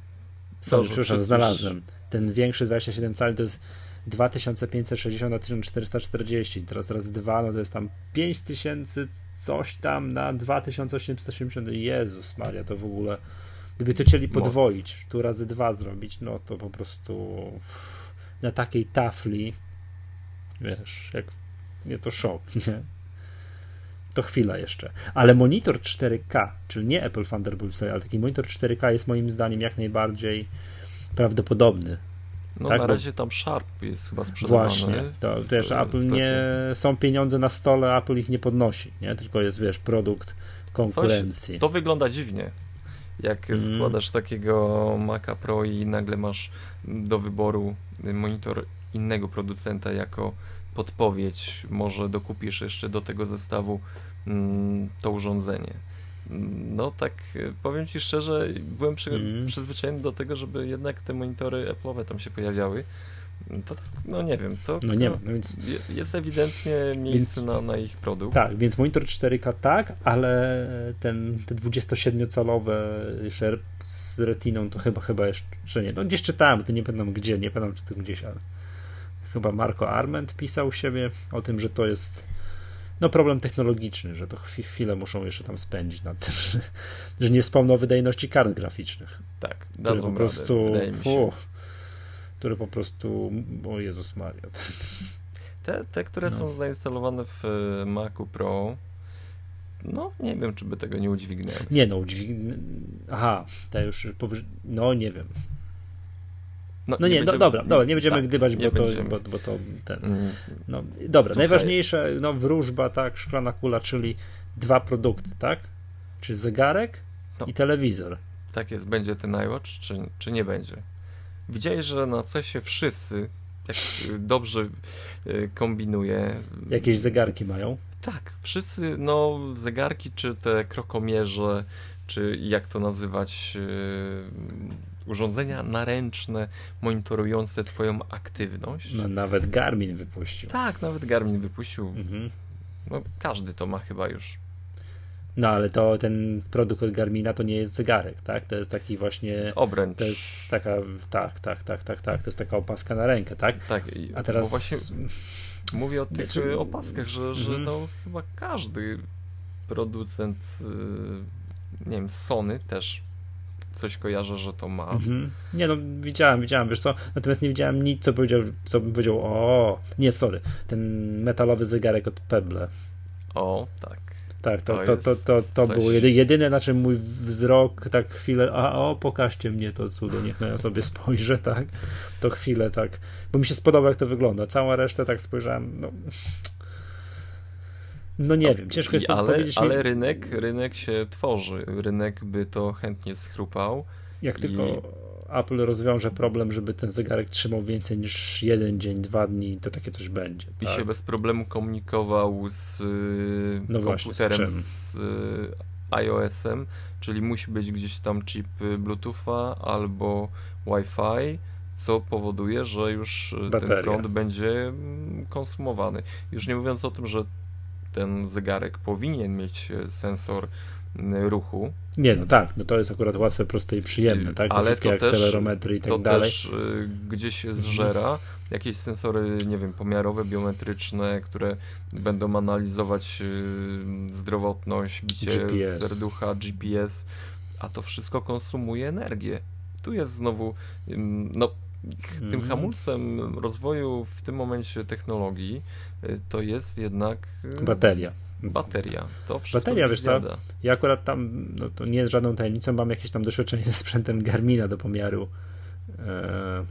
Sorry, przepraszam, znalazłem. Ten większy 27 cali to jest 2560 na 1440. Teraz raz dwa, no to jest tam 5000 coś tam na 2880. Jezus Maria, to w ogóle. Gdyby to chcieli podwoić, tu razy dwa zrobić, no to po prostu na takiej tafli Wiesz, jak nie to szok, nie? To chwila jeszcze. Ale monitor 4K, czyli nie Apple Thunderbolt, ale taki monitor 4K jest moim zdaniem jak najbardziej prawdopodobny. No tak? na razie tam Sharp jest chyba sprzedawany. Właśnie, to wiesz, Apple nie, są pieniądze na stole, Apple ich nie podnosi, nie? Tylko jest, wiesz, produkt konkurencji. Coś, to wygląda dziwnie. Jak mm. składasz takiego Maca Pro i nagle masz do wyboru monitor innego producenta jako podpowiedź, może dokupisz jeszcze do tego zestawu mm, to urządzenie. Mm, no tak, e, powiem Ci szczerze, byłem przy, mm. przyzwyczajony do tego, żeby jednak te monitory Apple'owe tam się pojawiały. To, no nie wiem, to no nie no, więc... jest ewidentnie miejsce więc, na, na ich produkt. Tak, więc monitor 4K tak, ale ten, te 27-calowe jeszcze z retiną to chyba chyba jeszcze nie. No gdzieś czytałem, to nie pamiętam gdzie, nie pamiętam czy to gdzieś, ale chyba Marco Arment pisał u siebie o tym, że to jest no problem technologiczny, że to chwilę muszą jeszcze tam spędzić nad tym, że, że nie wspomną o wydajności kart graficznych. Tak, dadzą po prostu, radę, które po prostu, o Jezus Maria. Te, te które no. są zainstalowane w e, Macu Pro, no nie wiem, czy by tego nie udźwignęły. Nie no, udźwignę... Aha, te już, no nie wiem. No, no nie, nie no, dobra, dobra, nie będziemy tak, gdybać, bo, To, bo, bo to ten. Mm. No, dobra, Słuchaj. najważniejsze, no wróżba, tak, szklana kula, czyli dwa produkty, tak? Czy zegarek no. i telewizor. Tak jest, będzie ten iWatch, czy, czy nie będzie? Widziałeś, że na CESie wszyscy, jak dobrze y, kombinuje. Jakieś zegarki mają? Tak, wszyscy, no, zegarki, czy te krokomierze, czy jak to nazywać, y, urządzenia naręczne monitorujące Twoją aktywność. No, nawet Garmin wypuścił. Tak, nawet Garmin wypuścił. Mhm. No, każdy to ma chyba już. No ale to ten produkt od Garmina to nie jest zegarek, tak? To jest taki właśnie. Obręcz. To jest taka. Tak, tak, tak, tak, tak. To jest taka opaska na rękę, tak? Tak. A teraz. Właśnie mówię o tych znaczy... opaskach, że, że mhm. no chyba każdy producent, y, nie wiem, Sony też coś kojarzę, że to ma. Mhm. Nie no, widziałem, widziałem, wiesz co, natomiast nie widziałem nic, co powiedział, co bym powiedział, o, nie, sorry, ten metalowy zegarek od Pebble. O, tak. Tak, to, to, to, to, to, coś... było jedyne, na czym mój wzrok tak chwilę, a o, pokażcie mnie to cudo, niech no ja sobie spojrzę, tak, to chwilę, tak, bo mi się spodoba, jak to wygląda. Cała reszta tak spojrzałem, no, no nie wiem, ciężko jest ale, powiedzieć. Ale mi... rynek, rynek się tworzy. Rynek by to chętnie schrupał. Jak i... tylko Apple rozwiąże problem, żeby ten zegarek trzymał więcej niż jeden dzień, dwa dni, to takie coś będzie. I tak? się bez problemu komunikował z no komputerem, właśnie, z, z iOS-em, czyli musi być gdzieś tam chip Bluetootha albo Wi-Fi, co powoduje, że już Bateria. ten prąd będzie mm, konsumowany. Już nie mówiąc o tym, że ten zegarek powinien mieć sensor ruchu. Nie, no tak, no to jest akurat łatwe, proste i przyjemne, tak? Ale wszystkie to akcelerometry i tak to dalej. też y, gdzieś się zżera. Jakieś sensory, nie wiem, pomiarowe, biometryczne, które będą analizować y, zdrowotność, bicie GPS. serducha, GPS, a to wszystko konsumuje energię. Tu jest znowu, no, tym mhm. hamulcem rozwoju w tym momencie technologii y, to jest jednak y, bateria. Bateria. To wszystko Bateria, wiesz co? Ja akurat tam, no to nie jest żadną tajemnicą, mam jakieś tam doświadczenie ze sprzętem Garmina do pomiaru e,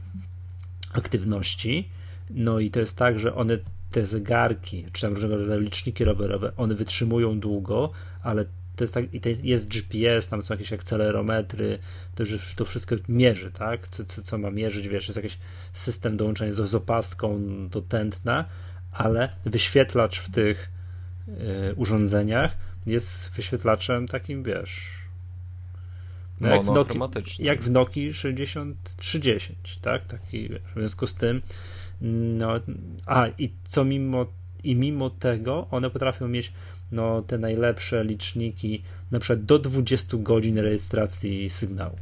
aktywności. No i to jest tak, że one, te zegarki, czy tam różnego rodzaju liczniki rowerowe, one wytrzymują długo, ale to jest tak, i to jest GPS, tam są jakieś akcelerometry, to, że to wszystko mierzy, tak? Co, co, co ma mierzyć, wiesz, jest jakiś system dołączenia z, z opaską do tętna, ale wyświetlacz w tych y, urządzeniach jest wyświetlaczem takim, wiesz, no, jak, w Noki, jak w Noki 6030, tak? Taki, wiesz, w związku z tym, no, a i co mimo, i mimo tego one potrafią mieć no, te najlepsze liczniki, na przykład do 20 godzin rejestracji sygnału.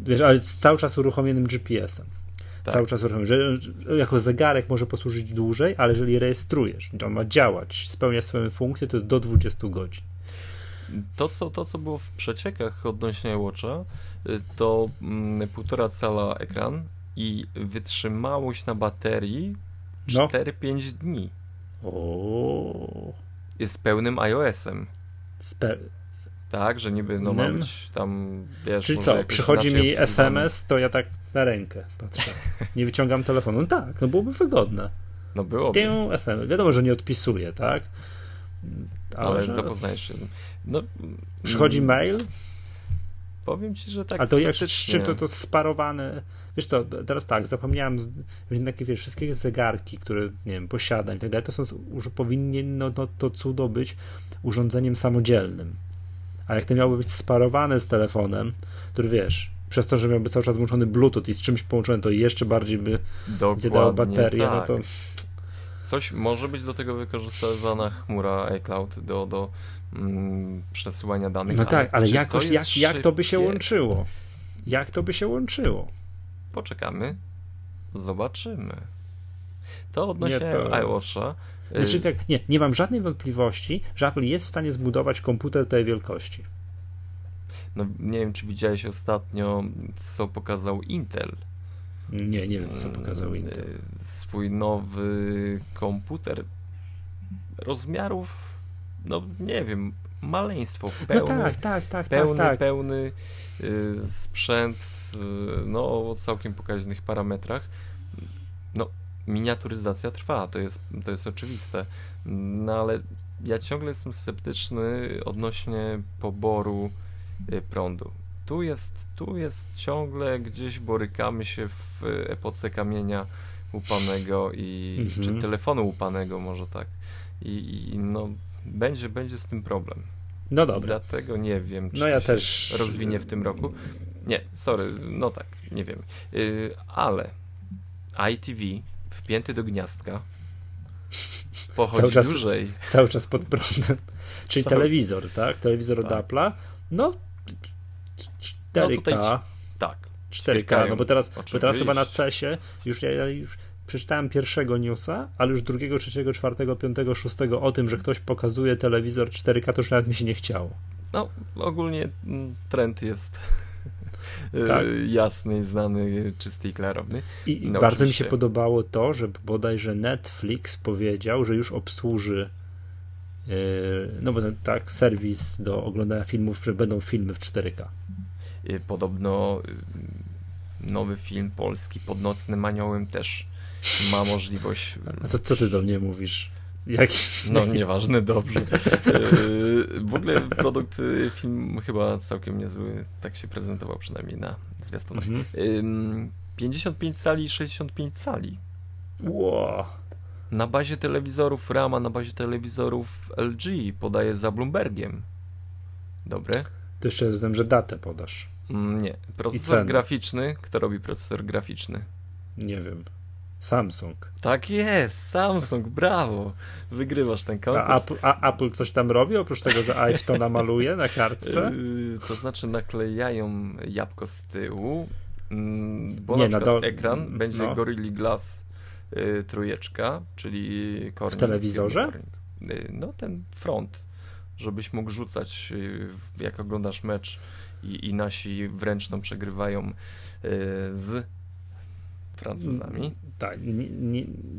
Wiesz, ale z cały czas uruchomionym GPS-em. Tak. Cały czas. Że, że jako zegarek może posłużyć dłużej, ale jeżeli rejestrujesz, to ma działać, spełnia swoją funkcję, to jest do 20 godzin. To co, to, co było w przeciekach odnośnie Watcha, y, to mm, półtora cala ekran i wytrzymałość na baterii 4-5 no. dni. O. Jest pełnym iOS-em. Spe... Tak, że niby no ma być tam, wiesz... Czyli co, przychodzi mi SMS, to ja tak na rękę patrzę. Nie wyciągam telefonu. No tak, no byłoby wygodne. No byłoby. Tę SMS. Wiadomo, że nie odpisuje, tak? Ale, Ale że... zapoznajesz się z No, Przychodzi mm. mail? Powiem ci, że tak A to jak, czy to, to sparowane Wiesz co, teraz tak, zapomniałem, że takie wiesz, wszystkie zegarki, które nie wiem, posiadam i tak dalej, to są, że powinny no, no, to cudo być urządzeniem samodzielnym. A jak to miałoby być sparowane z telefonem, który wiesz, przez to, że miałby cały czas włączony Bluetooth i z czymś połączony, to jeszcze bardziej by zjadało baterię, tak. no to... Coś może być do tego wykorzystywana chmura iCloud do, do mm, przesyłania danych. No tak, ale jakoś, jak, jak to by się łączyło? Jak to by się łączyło? Poczekamy, zobaczymy. To odnośnie nie, to... iWatcha. Znaczy, y, tak, nie, nie mam żadnej wątpliwości, że Apple jest w stanie zbudować komputer tej wielkości. No, nie wiem, czy widziałeś ostatnio, co pokazał Intel. Nie, nie wiem, co pokazał y, Intel. Swój nowy komputer rozmiarów, no nie wiem, maleństwo. Pełny, no tak, tak, tak, pełny, tak, tak. pełny y, sprzęt y, no, o całkiem pokaźnych parametrach. No, miniaturyzacja trwa, to jest, to jest oczywiste. No ale ja ciągle jestem sceptyczny odnośnie poboru y, prądu. Tu jest, tu jest ciągle gdzieś borykamy się w epoce kamienia upanego i mhm. czy telefonu upanego może tak. I, i no będzie, będzie z tym problem. No dobra. Dlatego nie wiem, czy no ja też rozwinie w tym roku. Nie, sorry, no tak, nie wiem. Yy, ale ITV wpięty do gniazdka pochodzi cały czas, dłużej. Cały czas pod prądem. Czyli cały... telewizor, tak? Telewizor tak. od Apple'a. No 4K. No tutaj, tak. 4K, no bo teraz, bo teraz chyba na CESie już ja już przeczytałem pierwszego newsa, ale już drugiego, trzeciego, czwartego, piątego, szóstego o tym, że ktoś pokazuje telewizor 4K, to już nawet mi się nie chciało. No, ogólnie mm, trend jest tak. jasny, znany, czysty i klarowny. I no, bardzo oczywiście... mi się podobało to, że bodajże Netflix powiedział, że już obsłuży yy, no bo tak, serwis do oglądania filmów, że będą filmy w 4K. Podobno y, nowy film polski pod nocnym aniołem też ma możliwość. A co, co ty do mnie mówisz? Jak... No nieważne, dobrze. w ogóle produkt, film chyba całkiem niezły, tak się prezentował przynajmniej na zwiastunach. Mhm. 55 cali i 65 cali. Wow. Na bazie telewizorów Rama, na bazie telewizorów LG podaje za Bloombergiem. Dobre? To jeszcze znam, że datę podasz. Mm, nie. Procesor graficzny. Kto robi procesor graficzny? Nie wiem. Samsung. Tak jest, Samsung, brawo. Wygrywasz ten konkurs. A Apple, a Apple coś tam robi, oprócz tego, że iPhone namaluje na kartce? Yy, to znaczy naklejają jabłko z tyłu, mm, bo Nie, na, na ekran będzie no. Gorilla Glass y, trójeczka, czyli Corning. W telewizorze? Y, no ten front, żebyś mógł rzucać, y, jak oglądasz mecz i, i nasi wręcz przegrywają z Francuzami. Tak,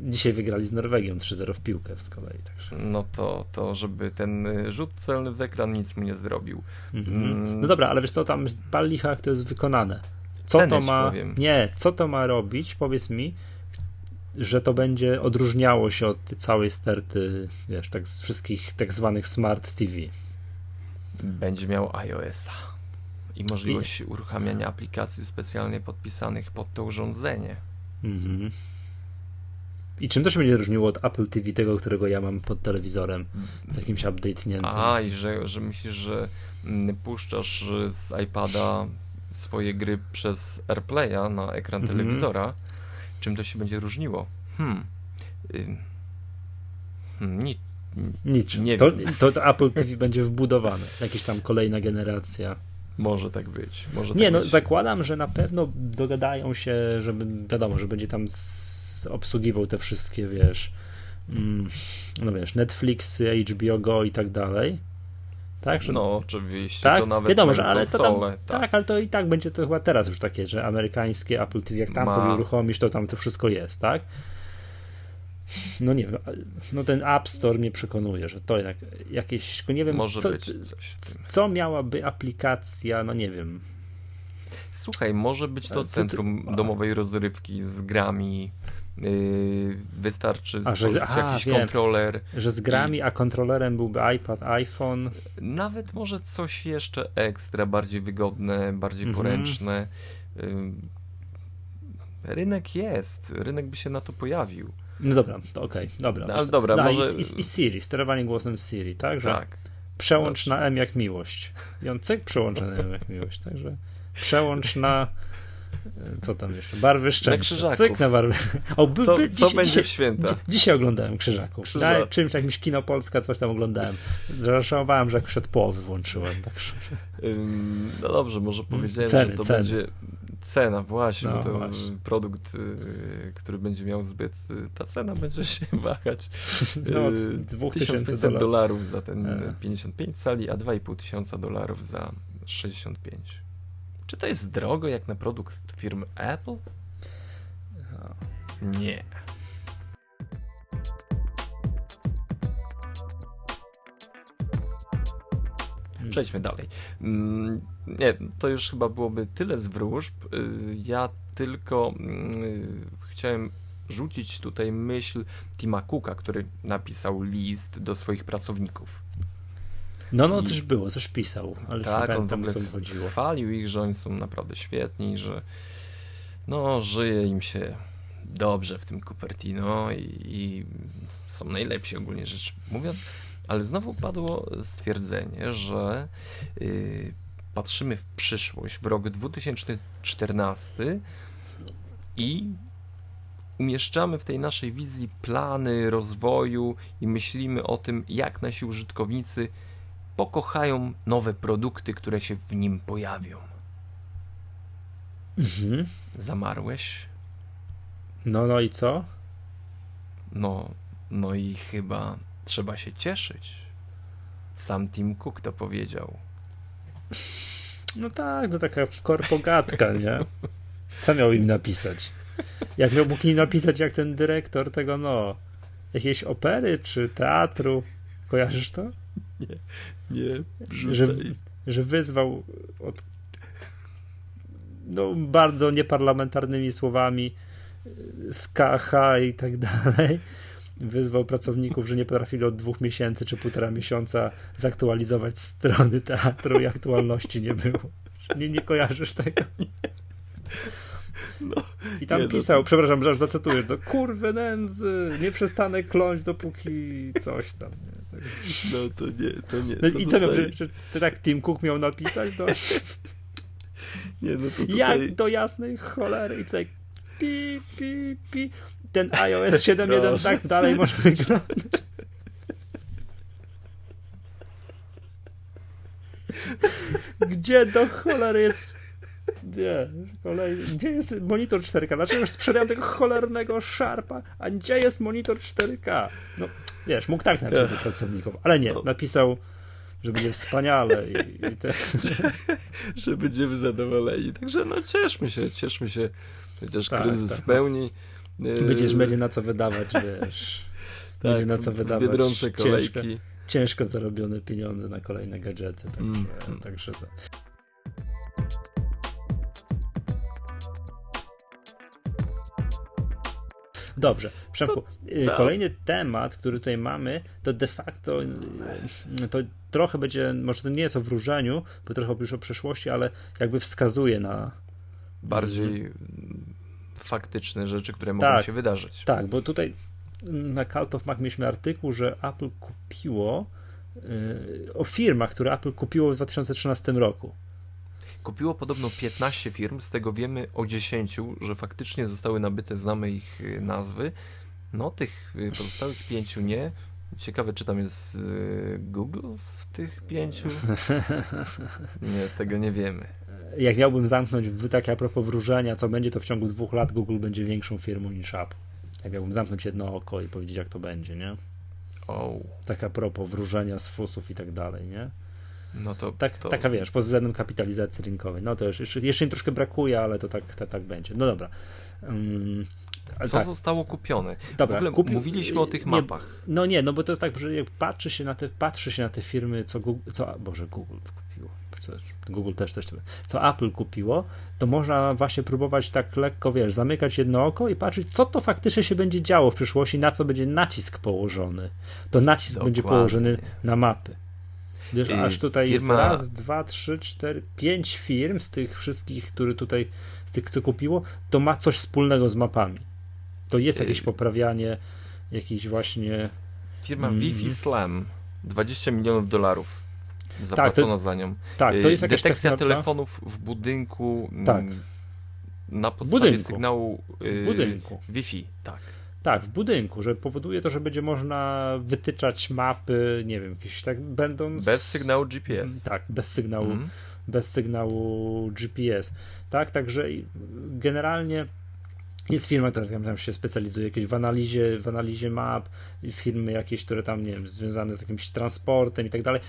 dzisiaj wygrali z Norwegią 3-0 w piłkę z kolei. Także. No to, to, żeby ten rzut celny w ekran nic mu nie zrobił. Mhm. Mm. No dobra, ale wiesz co, tam pal licha, to jest wykonane. Co to ma. Powiem. Nie, co to ma robić? Powiedz mi, że to będzie odróżniało się od całej sterty, wiesz, tak z wszystkich tak zwanych smart TV. Będzie miał iOS-a i możliwość I... uruchamiania aplikacji specjalnie podpisanych pod to urządzenie. Mhm. I czym to się będzie różniło od Apple TV, tego, którego ja mam pod telewizorem, z jakimś update'niętym? A, i że, że myślisz, że mm, puszczasz z iPada swoje gry przez AirPlaya na ekran mhm. telewizora, czym to się będzie różniło? Hmm. Hmm, nic. Niczym. Nie to. To, to Apple TV będzie wbudowane. Jakaś tam kolejna generacja. Może tak być. Może nie, tak no być. zakładam, że na pewno dogadają się, żeby wiadomo, że będzie tam obsługiwał te wszystkie, wiesz, mm, no wiesz, Netflix, HBO Go i tak dalej. Tak, że, no oczywiście, tak? to nawet wiadomo, że ale konsole, to tam, tak. tak. ale to i tak będzie to chyba teraz już takie, że amerykańskie Apple TV, jak tam Ma. sobie uruchomisz, to tam to wszystko jest, tak? No nie wiem, no ten App Store mnie przekonuje, że to jednak jakieś, nie wiem, Może co, być coś co miałaby aplikacja, no nie wiem. Słuchaj, może być to centrum ty... domowej rozrywki z grami, Yy, wystarczy a, że, aha, jakiś wiem, kontroler. Że z grami, i... a kontrolerem byłby iPad, iPhone. Nawet może coś jeszcze ekstra, bardziej wygodne, bardziej mhm. poręczne. Yy, rynek jest, rynek by się na to pojawił. No dobra, to okej, okay, dobra. No, ale dobra, no, może... I, i, I, Siri, sterowanie głosem Siri, tak? Że tak. Przełącz na M jak miłość. I on cyk przełącza na M jak miłość, także przełącz na e, co tam jeszcze? Barwy szczęścia. Na krzyżaków. Cyk na barwy. O, by, co, by, co będzie w święta? Dzisiaj oglądałem krzyżaków. Krzyżak. Na czymś jakimś Kino Polska, coś tam oglądałem. Zresztą, że jak przed połowy włączyłem. Także. no dobrze, może powiedziałem, ceny, że to ceny. będzie cena, właśnie, no, bo to właśnie. produkt, y, który będzie miał zbyt, y, ta cena będzie się wahać. No, 2500 dolarów. dolarów za ten e. 55 cali, a 2,5 tysiąca dolarów za 65. Czy to jest drogo jak na produkt firmy Apple? Nie. Przejdźmy dalej. Mm, nie, to już chyba byłoby tyle z wróżb. Y, ja tylko mm, chciałem rzucić tutaj myśl Tima Cooka, który napisał list do swoich pracowników. No, no, I... coś było, coś pisał, ale tak, on tam co chodziło. chwalił ich, że oni są naprawdę świetni, że no, żyje im się dobrze w tym Cupertino i, i są najlepsi ogólnie rzecz mówiąc. Ale znowu padło stwierdzenie, że yy, patrzymy w przyszłość, w rok 2014 i umieszczamy w tej naszej wizji plany rozwoju i myślimy o tym, jak nasi użytkownicy pokochają nowe produkty, które się w nim pojawią. Mhm. Zamarłeś? No, no i co? No, no i chyba trzeba się cieszyć. Sam Tim Cook to powiedział. No tak, to taka korpogatka, nie? Co miał im napisać? Jak miał mógł im napisać, jak ten dyrektor tego, no, jakiejś opery czy teatru? Kojarzysz to? Nie, nie, że, że wyzwał od no, bardzo nieparlamentarnymi słowami z KH i tak dalej wyzwał pracowników, że nie potrafili od dwóch miesięcy czy półtora miesiąca zaktualizować strony teatru i aktualności nie było. Nie, nie kojarzysz tego? No, I tam nie, no pisał, przepraszam, że zacytuję, to kurwy nędzy, nie przestanę kląć dopóki coś tam. Nie? Tak. No to nie, to nie. No to i co miał, że, że, tak Tim Cook miał napisać? To... Nie, no to tutaj... Jak do jasnej cholery i tutaj pi, pi, pi. Ten iOS 7.1 tak dalej może wyglądać. Gdzie do cholery jest nie, kolej. Gdzie jest monitor 4K? Dlaczego już sprzedają tego cholernego szarpa? A gdzie jest monitor 4K? No, wiesz, mógł tak napisać do pracowników, ale nie, no. napisał, że będzie wspaniale i, i te... że będziemy zadowoleni. Także no cieszmy się, cieszmy się. Chociaż tak, kryzys tak, w pełni. Będziesz, będzie na co wydawać, wiesz. Tak, będzie na co wydawać. Biedronce kolejki. Ciężko, ciężko zarobione pieniądze na kolejne gadżety. Także, mm. także to. Dobrze, Przemku, y, tak. kolejny temat, który tutaj mamy, to de facto y, to trochę będzie, może to nie jest o wróżeniu, bo trochę już o przeszłości, ale jakby wskazuje na bardziej. Faktyczne rzeczy, które mogą tak, się wydarzyć. Tak, bo tutaj na Cult of Mac mieliśmy artykuł, że Apple kupiło yy, o firmach, które Apple kupiło w 2013 roku. Kupiło podobno 15 firm, z tego wiemy o 10, że faktycznie zostały nabyte, znamy ich y, nazwy. No, tych y, pozostałych pięciu nie. Ciekawe, czy tam jest y, Google w tych pięciu? Nie, tego nie wiemy. Jak miałbym zamknąć, tak a propos wróżenia, co będzie, to w ciągu dwóch lat Google będzie większą firmą niż Apple. Jak miałbym zamknąć jedno oko i powiedzieć, jak to będzie, nie? Oh. Tak a propos wróżenia z fusów i tak dalej, nie? No to, tak, to... Taka wiesz, pod względem kapitalizacji rynkowej. No to już, jeszcze, jeszcze im troszkę brakuje, ale to tak, to, tak będzie. No dobra. Um, co tak. zostało kupione? Dobra, w ogóle kupi... mówiliśmy o tych mapach. Nie, no nie, no bo to jest tak, że jak patrzy się na te, patrzy się na te firmy, co Google, co, Boże, Google co, Google też coś, co Apple kupiło, to można właśnie próbować tak lekko, wiesz, zamykać jedno oko i patrzeć, co to faktycznie się będzie działo w przyszłości, na co będzie nacisk położony. To nacisk Dokładnie. będzie położony na mapy. Wiesz, aż tutaj firma... jest raz, dwa, trzy, cztery, pięć firm z tych wszystkich, które tutaj, z tych, co kupiło, to ma coś wspólnego z mapami. To jest jakieś poprawianie, jakiś właśnie. Firma mm. Wi-Fi Slam, 20 milionów dolarów zapłacono tak, to, za nią. Tak, to jest jakaś Detekcja telefonów w budynku mm, tak. na podstawie budynku. sygnału w budynku. Wi-Fi, tak. Tak, w budynku, że powoduje to, że będzie można wytyczać mapy, nie wiem, jakieś tak będąc. Bez sygnału GPS. Tak, bez sygnału, mm. bez sygnału GPS. Tak, także generalnie jest firma, która tam się specjalizuje jakieś w analizie, w analizie map, firmy jakieś, które tam, nie wiem, związane z jakimś transportem i tak dalej.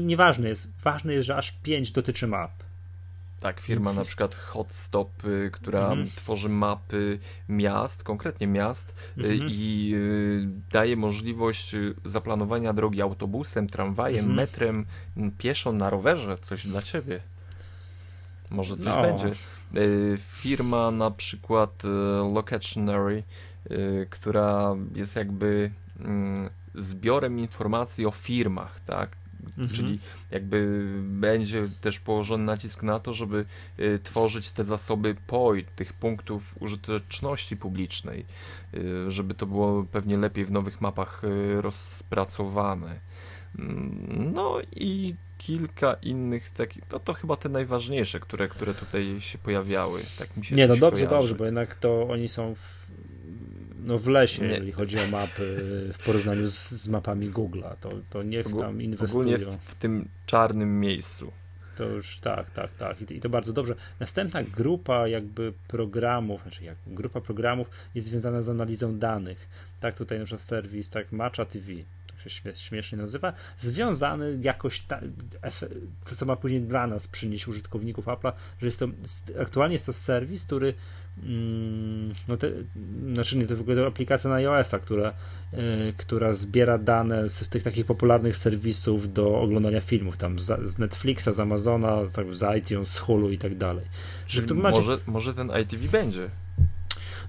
Nieważne jest, ważne jest, że aż pięć dotyczy map. Tak, firma Więc... na przykład Hotstop, która mhm. tworzy mapy miast, konkretnie miast y, mhm. i y, daje możliwość y, zaplanowania drogi autobusem, tramwajem, mhm. metrem, pieszo, na rowerze, coś dla ciebie. Może coś no. będzie. Firma na przykład Locationary, która jest jakby mm, zbiorem informacji o firmach, tak? Mhm. Czyli jakby będzie też położony nacisk na to, żeby y, tworzyć te zasoby POI, tych punktów użyteczności publicznej, y, żeby to było pewnie lepiej w nowych mapach y, rozpracowane. No i kilka innych takich, no to chyba te najważniejsze, które, które tutaj się pojawiały. Tak mi się Nie, no dobrze, kojarzy. dobrze, bo jednak to oni są w no w lesie, nie. jeżeli chodzi o mapy w porównaniu z, z mapami Google'a, to, to niech tam inwestują. Ogólnie w, w tym czarnym miejscu. To już tak, tak, tak. I, I, to bardzo dobrze. Następna grupa jakby programów, znaczy jak grupa programów jest związana z analizą danych. Tak, tutaj na przykład serwis, tak, Matcha TV, się śmiesznie nazywa, związany jakoś, ta, co, co ma później dla nas przynieść użytkowników Apple'a, że jest to, aktualnie jest to serwis, który Mm, no te, znaczy nie, to w ogóle aplikacja na iOS-a, która, yy, która zbiera dane z, z, tych takich popularnych serwisów do oglądania filmów, tam z, z Netflixa, z Amazona, tak, z iTunes, z Hulu i tak dalej. Czyli ma... może, może ten ITV będzie?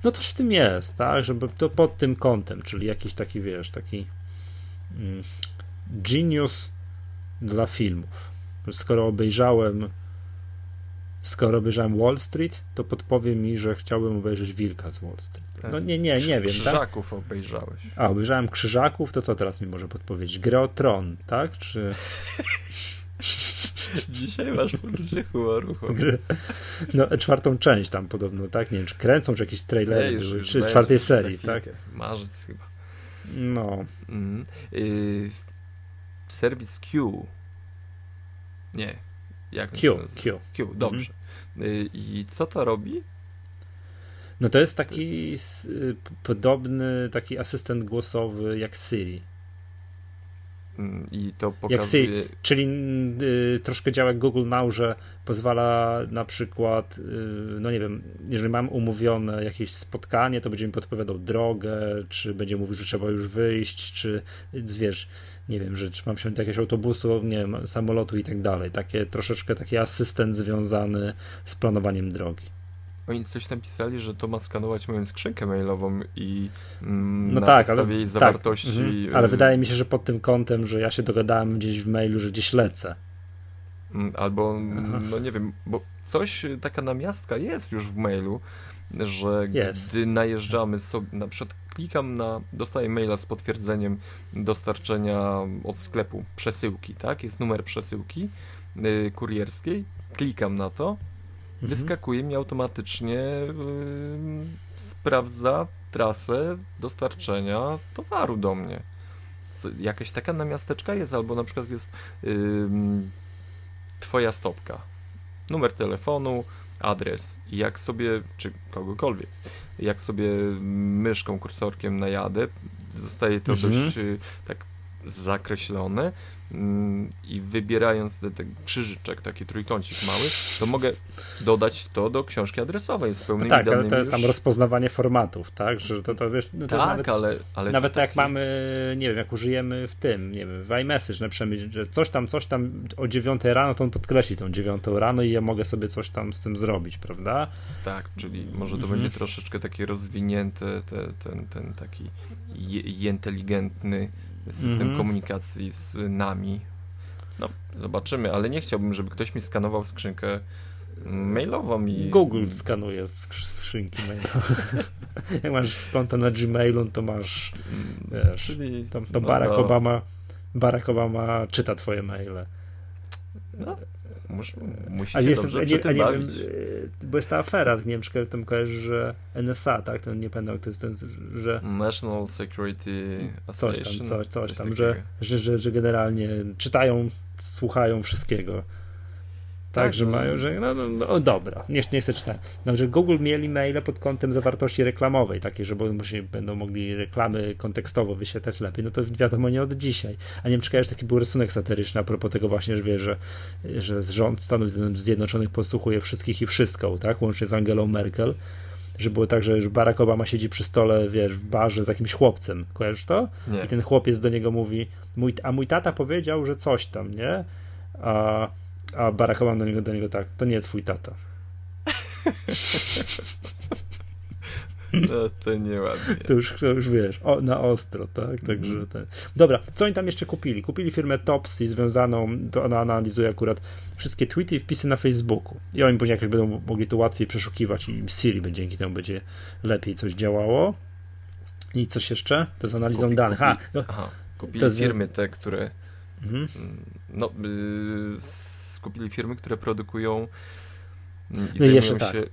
no coś w tym jest, tak, żeby to pod tym kątem, czyli jakiś taki, wiesz, taki genius dla filmów. Skoro obejrzałem skoro obejrzałem Wall Street, to podpowie mi, że chciałbym obejrzeć Wilka z Wall Street. No nie, nie, nie wiem. Tak? Krzyżaków tak? obejrzałeś. A, obejrzałem Krzyżaków, to co teraz mi może podpowiedzieć? Grę o Tron, tak? Czy... Dzisiaj masz poczucie humoru. No, czwartą część tam podobno, tak? Nie wiem, czy kręcą, czy jakieś trailery nie, były, czy czwartej serii, tak? Marzec chyba. No. Mm. Yy, serwis Q. Nie. Jak Q, Q. Q, dobrze. Mhm. I co to robi? No to jest taki to jest... podobny taki asystent głosowy jak Siri. I to pokazuje. Jak czyli y, troszkę działa jak Google Now, że pozwala na przykład, y, no nie wiem, jeżeli mam umówione jakieś spotkanie, to będzie mi podpowiadał drogę, czy będzie mówił, że trzeba już wyjść, czy wiesz, nie wiem, że czy mam wsiąść do jakiegoś autobusu, nie wiem, samolotu i tak dalej. Takie troszeczkę taki asystent związany z planowaniem drogi. Oni coś tam pisali, że to ma skanować moją skrzynkę mailową i mm, no na tak, podstawie ale, jej tak, zawartości. Tak, mhm. Ale wydaje mi się, że pod tym kątem, że ja się dogadałem gdzieś w mailu, że gdzieś lecę. Mm, albo, Aha. no nie wiem, bo coś, taka namiastka jest już w mailu, że yes. gdy najeżdżamy sobie, na przykład klikam na, dostaję maila z potwierdzeniem dostarczenia od sklepu przesyłki, tak? Jest numer przesyłki yy, kurierskiej, klikam na to, mhm. wyskakuje mi automatycznie, yy, sprawdza trasę dostarczenia towaru do mnie. Jakaś taka namiasteczka jest, albo na przykład jest yy, twoja stopka, numer telefonu, adres i jak sobie, czy kogokolwiek, jak sobie myszką, kursorkiem najadę, zostaje to mhm. dość y, tak zakreślone i wybierając ten, ten krzyżyczek, taki trójkącik mały, to mogę dodać to do książki adresowej z pełnymi no tak, danymi. ale to jest już... tam rozpoznawanie formatów, tak? Że to, to wiesz, no to tak, nawet, ale, ale nawet taki... jak mamy, nie wiem, jak użyjemy w tym, nie wiem, w iMessage na przykład, że coś tam, coś tam o 9 rano, to on podkreśli tą 9 rano i ja mogę sobie coś tam z tym zrobić, prawda? Tak, czyli może to mhm. będzie troszeczkę takie rozwinięte, te, ten, ten taki inteligentny system mm -hmm. komunikacji z nami. No, zobaczymy, ale nie chciałbym, żeby ktoś mi skanował skrzynkę mailową i... Google skanuje skrzynki mailowe. Jak masz konto na Gmailu, to masz wiesz, Czyli, to, to no Barack, no, Obama, Barack Obama czyta twoje maile. No, Mus, musi a się dobrze nie, a nie wiem, e, bo jest ta afera, nie wiem, czy tam kojarzy, że NSA, tak, ten nie pamiętam, to jest ten, że... National Security Association. Coś tam, coś, coś, coś tam, że, że, że, że generalnie czytają, słuchają wszystkiego. Tak, że no. mają, że no, no, no dobra, nie, nie chcę czytać. No, że Google mieli maile pod kątem zawartości reklamowej, takie, że będą mogli reklamy kontekstowo wyświetlać lepiej, no to wiadomo nie od dzisiaj. A nie wiem, czy kojarzysz, taki był rysunek satyryczny a propos tego właśnie, że wie, że, że rząd Stanów Zjednoczonych posłuchuje wszystkich i wszystko, tak, łącznie z Angelą Merkel, że było tak, że Barack Obama siedzi przy stole, wiesz, w barze z jakimś chłopcem, kojarzysz to? Nie. I ten chłopiec do niego mówi, mój, a mój tata powiedział, że coś tam, nie? A a Barack Obama do niego, do niego tak, to nie jest twój tata. No to nieładnie. To już, to już wiesz, o, na ostro, tak? Także mm. ten. Dobra, co oni tam jeszcze kupili? Kupili firmę Topsy związaną, to ona analizuje akurat wszystkie tweety i wpisy na Facebooku. I oni później jakoś będą mogli to łatwiej przeszukiwać i Siri będzie, dzięki temu będzie lepiej coś działało. I coś jeszcze? To z analizą Kupi, danych. Kupi, no, aha, kupili firmy te, które mhm. No, y, skupili firmy, które produkują mm, i no zajmują tak. się...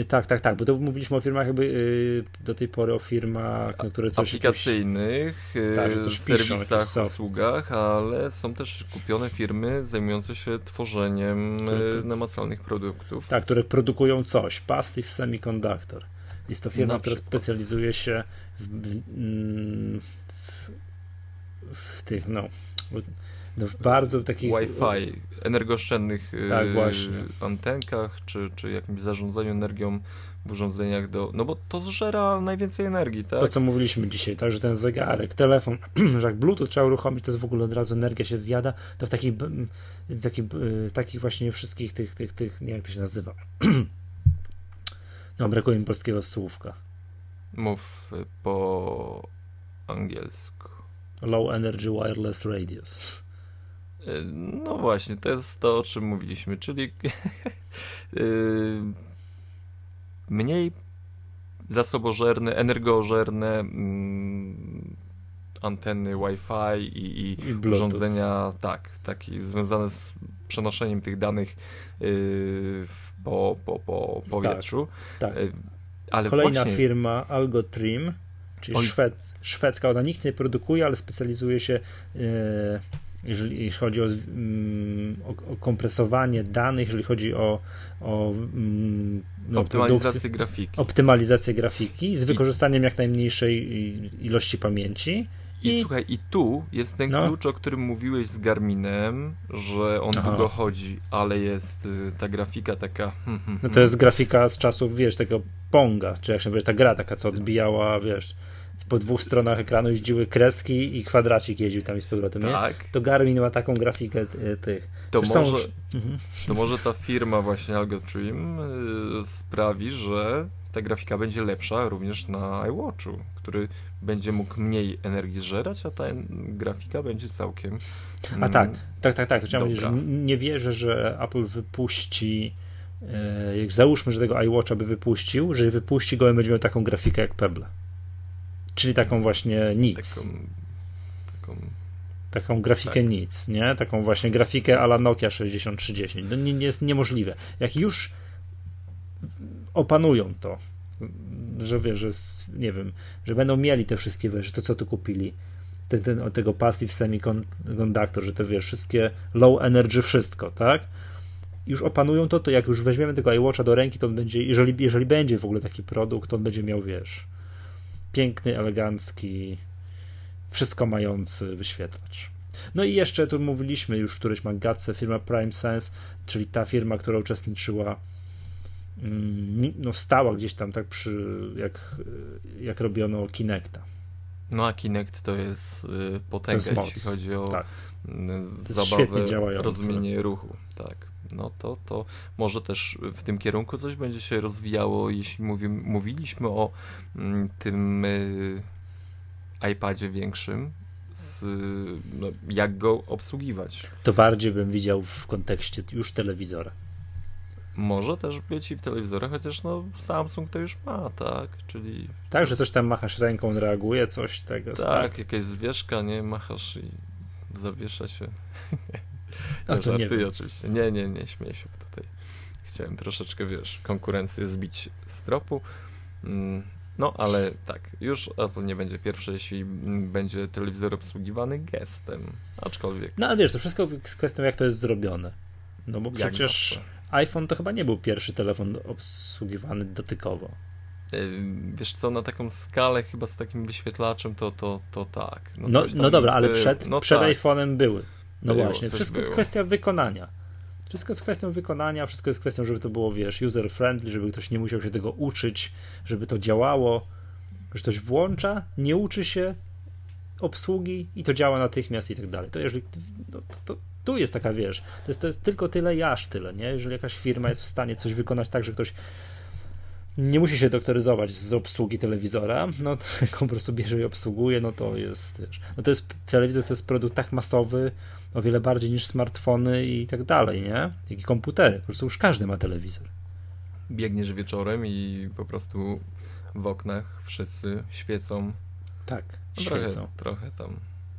Y, tak, tak, tak, bo to mówiliśmy o firmach jakby yy, do tej pory o firmach, no, które coś... Aplikacyjnych, jakieś, tak, coś serwisach, piszą, usługach, ale są też kupione firmy zajmujące się tworzeniem które, namacalnych produktów. Tak, które produkują coś, Passive Semiconductor. Jest to firma, która specjalizuje się w, w, w, w tych, no no w bardzo takich... Wi-Fi, energooszczędnych y, tak, właśnie. antenkach, czy, czy jakimś zarządzaniu energią w urządzeniach do... No bo to zżera najwięcej energii, tak? To, co mówiliśmy dzisiaj, tak, że ten zegarek, telefon, że jak Bluetooth trzeba uruchomić, to jest w ogóle od razu energia się zjada, to w takich, takich, takich właśnie wszystkich tych, tych, tych, nie wiem jak to się nazywa, No, brakuje mi polskiego słówka. Mów po angielsku. Low Energy Wireless Radios. Y, no właśnie, to jest to, o czym mówiliśmy, czyli y, mniej zasobożerne, energożerne mm, anteny Wi-Fi i, i, I urządzenia, tak, takie związane z przenoszeniem tych danych yy, po, po, po powietrzu. Tak, tak. Ale Kolejna właśnie... firma Algotrim, czyli szwed, szwedzka, ona nikt nie produkuje, ale specjalizuje się yy, jeżeli, jeżeli chodzi o, mm, o, o, kompresowanie danych, jeżeli chodzi o, o mm, no, optymalizację grafiki. Optymalizację grafiki z wykorzystaniem I... jak najmniejszej ilości pamięci. I, I, słuchaj, i tu jest ten no. klucz, o którym mówiłeś z Garminem, że on Aha. długo chodzi, ale jest y, ta grafika taka. Hmm, hmm, no to jest grafika z czasów, wiesz, tego Ponga, czy jak się mówi, ta gra taka, co odbijała, wiesz, po dwóch stronach ekranu jeździły kreski i kwadracik jeździł tam i z powrotem. Tak. Nie? To Garmin ma taką grafikę tych. To może, mhm. to może ta firma właśnie Algotrim y, sprawi, że ta grafika będzie lepsza również na iWatchu, który będzie mógł mniej energii zżerać, a ta grafika będzie całkiem. Mm, a tak, tak, tak, tak. Chciałem powiedzieć, że nie wierzę, że Apple wypuści. E, jak załóżmy, że tego iWatcha by wypuścił, że wypuści go i będzie miał taką grafikę jak Pebble. Czyli taką właśnie nic. Taką, taką, taką grafikę tak. nic, nie? Taką właśnie grafikę ala Nokia 6310. No nie, nie jest niemożliwe. Jak już opanują to, że wiesz, że nie wiem, że będą mieli te wszystkie, wiesz, to co tu kupili, ten, ten, tego passive semiconductor, że te wiesz, wszystkie low energy, wszystko, tak? Już opanują to, to jak już weźmiemy tego iWatcha do ręki, to on będzie, jeżeli, jeżeli będzie w ogóle taki produkt, to on będzie miał, wiesz, piękny, elegancki, wszystko mający wyświetlacz. No i jeszcze tu mówiliśmy już w którejś magatce, firma Prime Sense, czyli ta firma, która uczestniczyła Mm, no stała gdzieś tam tak przy, jak, jak robiono Kinecta. No a Kinect to jest y, potęga, jest jeśli chodzi o tak. zabawę, rozumienie ruchu. Tak. No to, to może też w tym kierunku coś będzie się rozwijało, jeśli mówi, mówiliśmy o mm, tym y, iPadzie większym, z, no, jak go obsługiwać. To bardziej bym widział w kontekście już telewizora. Może też być i w telewizorach, chociaż no Samsung to już ma, tak? Czyli. Tak, że coś tam machasz ręką, reaguje, coś tego. Tak, tak? jakaś zwierzka, nie? Machasz i zawiesza się. nie, no żartuję nie oczywiście. Nie, nie, nie, śmieję się tutaj. Chciałem troszeczkę, wiesz, konkurencję zbić z tropu. Mm, no, ale tak, już Apple nie będzie pierwszy, jeśli będzie telewizor obsługiwany gestem, aczkolwiek. No, ale wiesz, to wszystko jest kwestią, jak to jest zrobione. No bo przecież iPhone to chyba nie był pierwszy telefon obsługiwany dotykowo. Wiesz co, na taką skalę chyba z takim wyświetlaczem to, to, to tak. No, no, no dobra, ale przed, no przed tak. iPhone'em były. No było, właśnie, wszystko było. jest kwestia wykonania. Wszystko jest kwestią wykonania, wszystko jest kwestią, żeby to było, wiesz, user-friendly, żeby ktoś nie musiał się tego uczyć, żeby to działało, że ktoś włącza, nie uczy się obsługi i to działa natychmiast i tak dalej. To jeżeli, no, to, tu jest taka, wiesz, to jest, to jest tylko tyle i aż tyle, nie? Jeżeli jakaś firma jest w stanie coś wykonać tak, że ktoś nie musi się doktoryzować z obsługi telewizora, no to po prostu bierze i obsługuje, no to jest, wiesz, no to jest, telewizor to jest produkt tak masowy, o wiele bardziej niż smartfony i tak dalej, nie? Jak i komputery, po prostu już każdy ma telewizor. Biegniesz wieczorem i po prostu w oknach wszyscy świecą. Tak, no świecą. Trochę, trochę tam,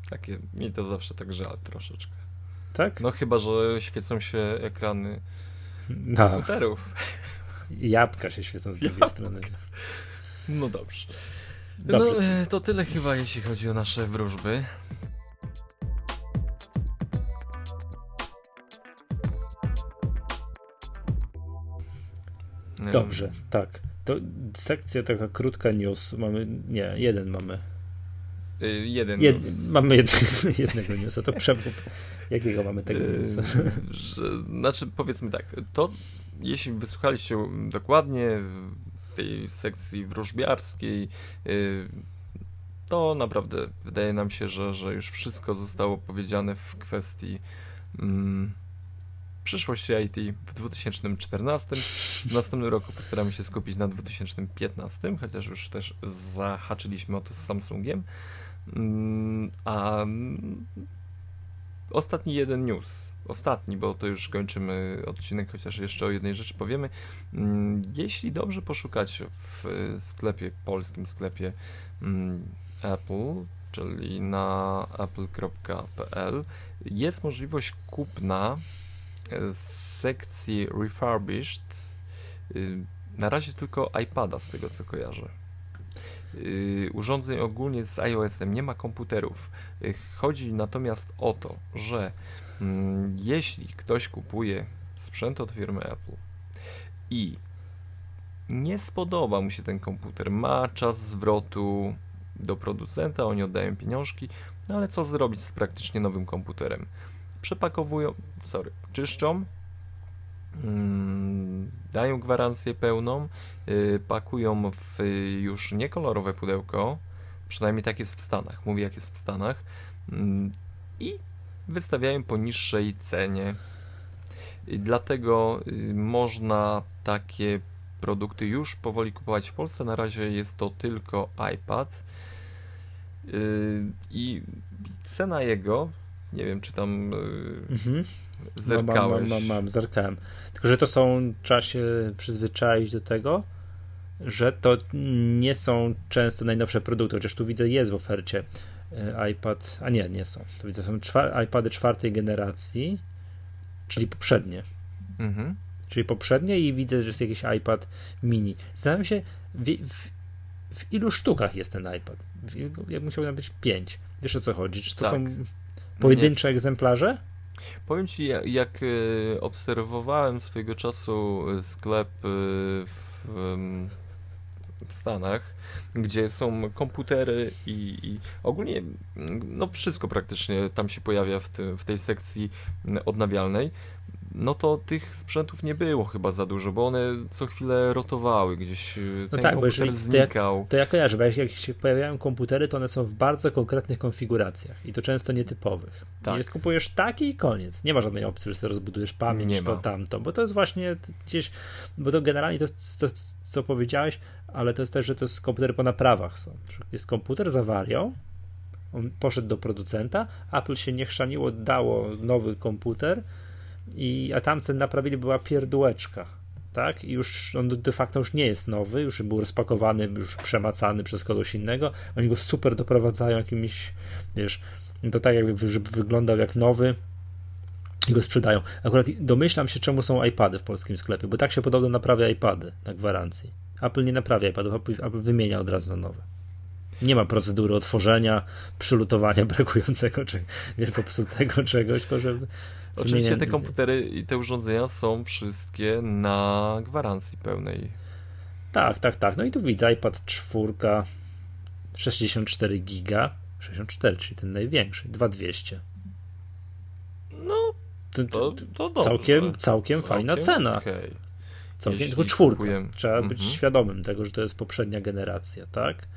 takie, mi to zawsze tak żal troszeczkę. Tak? No chyba, że świecą się ekrany no. komputerów. Jabłka się świecą z drugiej strony. No dobrze. dobrze. No, e, to tyle chyba, jeśli chodzi o nasze wróżby. Dobrze, tak. To sekcja taka krótka news. Mamy, nie, jeden mamy. Y, jeden Jed, news. Mamy jed, jednego newsa, to przemów. Jakiego mamy tego newsa? Że, znaczy, powiedzmy tak, to jeśli wysłuchaliście dokładnie tej sekcji wróżbiarskiej, y, to naprawdę wydaje nam się, że, że już wszystko zostało powiedziane w kwestii mm, przyszłość IT w 2014. W następnym roku postaramy się skupić na 2015, chociaż już też zahaczyliśmy o to z Samsungiem. Mm, a ostatni jeden news. Ostatni, bo to już kończymy odcinek, chociaż jeszcze o jednej rzeczy powiemy. Mm, jeśli dobrze poszukać w sklepie, polskim sklepie mm, Apple, czyli na apple.pl, jest możliwość kupna z sekcji refurbished y, na razie tylko iPada z tego co kojarzę. Y, urządzeń ogólnie z iOS-em nie ma komputerów. Y, chodzi natomiast o to, że mm, jeśli ktoś kupuje sprzęt od firmy Apple i nie spodoba mu się ten komputer, ma czas zwrotu do producenta, oni oddają pieniążki, no ale co zrobić z praktycznie nowym komputerem? Przepakowują, sorry, czyszczą, mm, dają gwarancję pełną, yy, pakują w już niekolorowe pudełko, przynajmniej tak jest w Stanach, mówię jak jest w Stanach, yy, i wystawiają po niższej cenie. Dlatego yy, można takie produkty już powoli kupować w Polsce. Na razie jest to tylko iPad. Y, I cena jego, nie wiem czy tam y, mhm. zerkałeś. No, mam, mam, mam, mam, zerkałem. Tylko, że to są, trzeba się przyzwyczaić do tego, że to nie są często najnowsze produkty, chociaż tu widzę jest w ofercie y, iPad, a nie, nie są. To widzę, są czwar iPady czwartej generacji, czyli poprzednie. Mhm. Czyli poprzednie i widzę, że jest jakiś iPad mini. Zastanawiam się, w, w, w ilu sztukach jest ten iPad? Jak musiałby być pięć. Wiesz o co chodzi? Czy to tak. są pojedyncze egzemplarze? Powiem ci, jak e, obserwowałem swojego czasu e, sklep e, w, w Stanach, gdzie są komputery i, i, ogólnie no wszystko praktycznie tam się pojawia w, ty, w tej sekcji odnawialnej no to tych sprzętów nie było chyba za dużo, bo one co chwilę rotowały, gdzieś y, no ten tak, komputer bo znikał. To ja, to ja kojarzę, bo jak, jak się pojawiają komputery, to one są w bardzo konkretnych konfiguracjach i to często nietypowych. Tak. Jest kupujesz taki i koniec. Nie ma żadnej opcji, że sobie rozbudujesz pamięć, nie to ma. tamto, bo to jest właśnie gdzieś, bo to generalnie to, to co powiedziałeś, ale to jest też, że to jest komputery po naprawach są. Jest komputer z awarią, on poszedł do producenta, Apple się nie chrzaniło, dało nowy komputer, i, a tamten naprawili była pierdółeczka. Tak? I już on de facto już nie jest nowy, już był rozpakowany, już przemacany przez kogoś innego. Oni go super doprowadzają jakimiś, wiesz, to tak jakby żeby wyglądał jak nowy i go sprzedają. Akurat domyślam się, czemu są iPady w polskim sklepie, bo tak się podobno naprawia iPady na gwarancji. Apple nie naprawia iPadów, Apple, wymienia od razu na nowe. Nie ma procedury otworzenia, przylutowania brakującego, czy wiesz, popsutego czegoś, tylko żeby Oczywiście te komputery i te urządzenia są wszystkie na gwarancji pełnej. Tak, tak, tak. No i tu widzę iPad 4 64 giga, 64, czyli ten największy, 2200. No, to, to, to dobrze. Całkiem, całkiem, całkiem fajna cena. Okay. Całkiem, tylko czwórka. Trzeba być mhm. świadomym tego, że to jest poprzednia generacja, tak?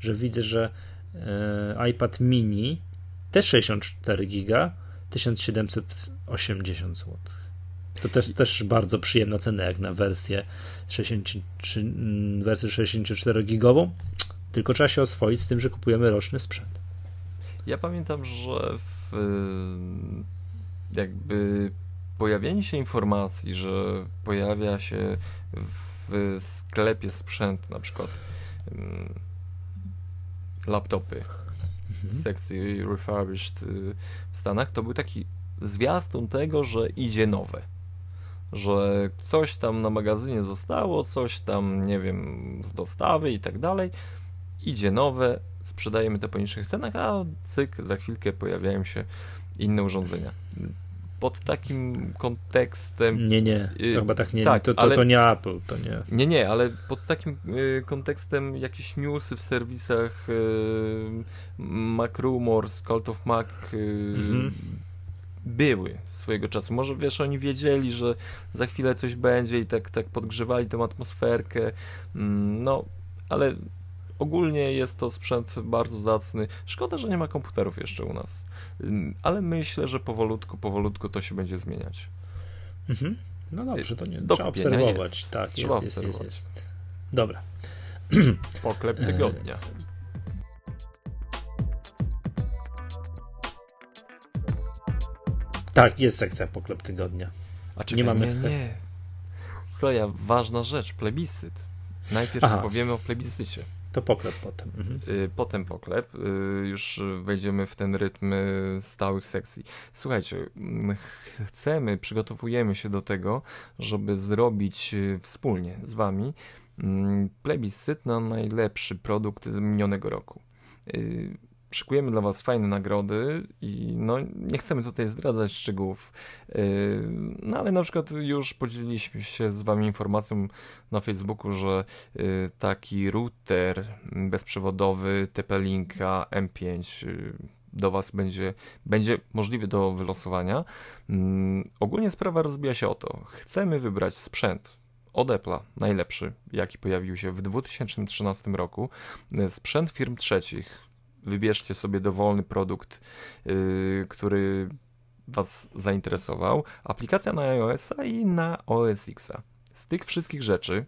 Że widzę, że e, iPad mini też 64 giga, 1780 zł. To też, też bardzo przyjemna cena jak na wersję 63, mm, wersję 64-gigową, tylko trzeba się oswoić z tym, że kupujemy roczny sprzęt. Ja pamiętam, że w, jakby pojawienie się informacji, że pojawia się w sklepie sprzęt, na przykład mm, laptopy, w sekcji refurbished y, w Stanach, to był taki zwiastun tego, że idzie nowe. Że coś tam na magazynie zostało, coś tam, nie wiem, z dostawy i tak dalej. Idzie nowe, sprzedajemy to po niższych cenach, a cyk, za chwilkę pojawiają się inne urządzenia pod takim kontekstem. Nie, nie, y, chyba tak nie, tak, to, to, ale, to nie Apple, to nie. Nie, nie, ale pod takim y, kontekstem jakieś newsy w serwisach y, Mac Rumors, Cult of Mac mhm. Były swojego czasu. Może wiesz, oni wiedzieli, że za chwilę coś będzie i tak, tak podgrzewali tę atmosferkę. Mm, no, ale Ogólnie jest to sprzęt bardzo zacny. Szkoda, że nie ma komputerów jeszcze u nas, ale myślę, że powolutku, powolutku to się będzie zmieniać. Mhm. No dobrze, to nie Do trzeba obserwować. Jest. Tak, trzeba jest, obserwować. Jest, jest, Dobra. Poklep tygodnia. Tak, jest sekcja poklep tygodnia. A czekaj, nie mamy. Nie, nie. Co ja, ważna rzecz, plebiscyt. Najpierw Aha. powiemy o plebiscycie. To poklep potem. Mhm. Y, potem poklep. Y, już wejdziemy w ten rytm stałych sekcji. Słuchajcie, chcemy, przygotowujemy się do tego, żeby zrobić y, wspólnie z Wami mm, plebiscyt na najlepszy produkt z minionego roku szykujemy dla Was fajne nagrody i no, nie chcemy tutaj zdradzać szczegółów, yy, no ale na przykład już podzieliliśmy się z Wami informacją na Facebooku, że yy, taki router bezprzewodowy TP-Linka M5 yy, do Was będzie, będzie możliwy do wylosowania. Ogólnie sprawa rozbija się o to. Chcemy wybrać sprzęt od Apple'a, najlepszy, jaki pojawił się w 2013 roku, sprzęt firm trzecich, wybierzcie sobie dowolny produkt, yy, który Was zainteresował. Aplikacja na iOS-a i na OS X-a. Z tych wszystkich rzeczy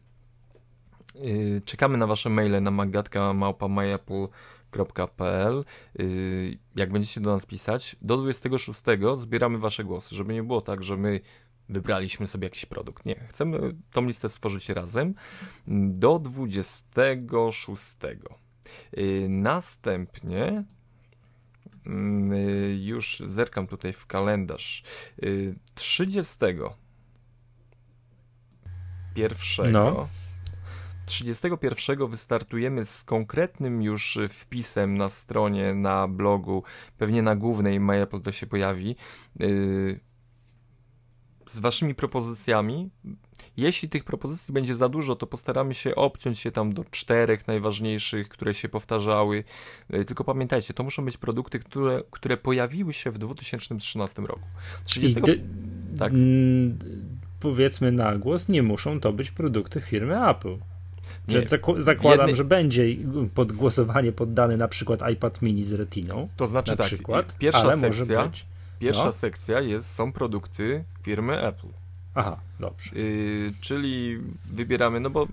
yy, czekamy na Wasze maile na magatka.myapple.pl yy, Jak będziecie do nas pisać, do 26 zbieramy Wasze głosy, żeby nie było tak, że my wybraliśmy sobie jakiś produkt. Nie, chcemy tą listę stworzyć razem do 26. Y, następnie mm, y, już zerkam tutaj w kalendarz. 30 y, pierwszego. No. 31 wystartujemy z konkretnym już wpisem na stronie, na blogu, pewnie na głównej MyApple to się pojawi z waszymi propozycjami. Jeśli tych propozycji będzie za dużo, to postaramy się obciąć się tam do czterech najważniejszych, które się powtarzały. E, tylko pamiętajcie, to muszą być produkty, które, które pojawiły się w 2013 roku. 30... tak. Mm, powiedzmy na głos, nie muszą to być produkty firmy Apple. Że zakładam, jednej... że będzie pod głosowanie poddany na przykład iPad mini z retiną. To znaczy na tak, przykład, pierwsza sekcja, Pierwsza no. sekcja jest, są produkty firmy Apple. Aha, dobrze. Yy, czyli wybieramy, no bo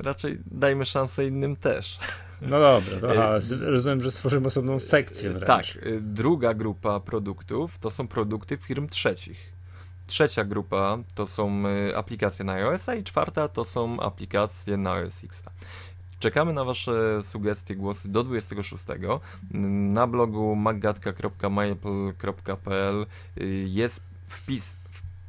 raczej dajmy szansę innym też. No dobra, to, aha, rozumiem, że stworzymy osobną sekcję wręcz. Tak, y, druga grupa produktów to są produkty firm trzecich. Trzecia grupa to są y, aplikacje na iOS, a i czwarta to są aplikacje na OS X. Czekamy na Wasze sugestie, głosy do 26. Na blogu maggatka.myapple.pl jest wpis,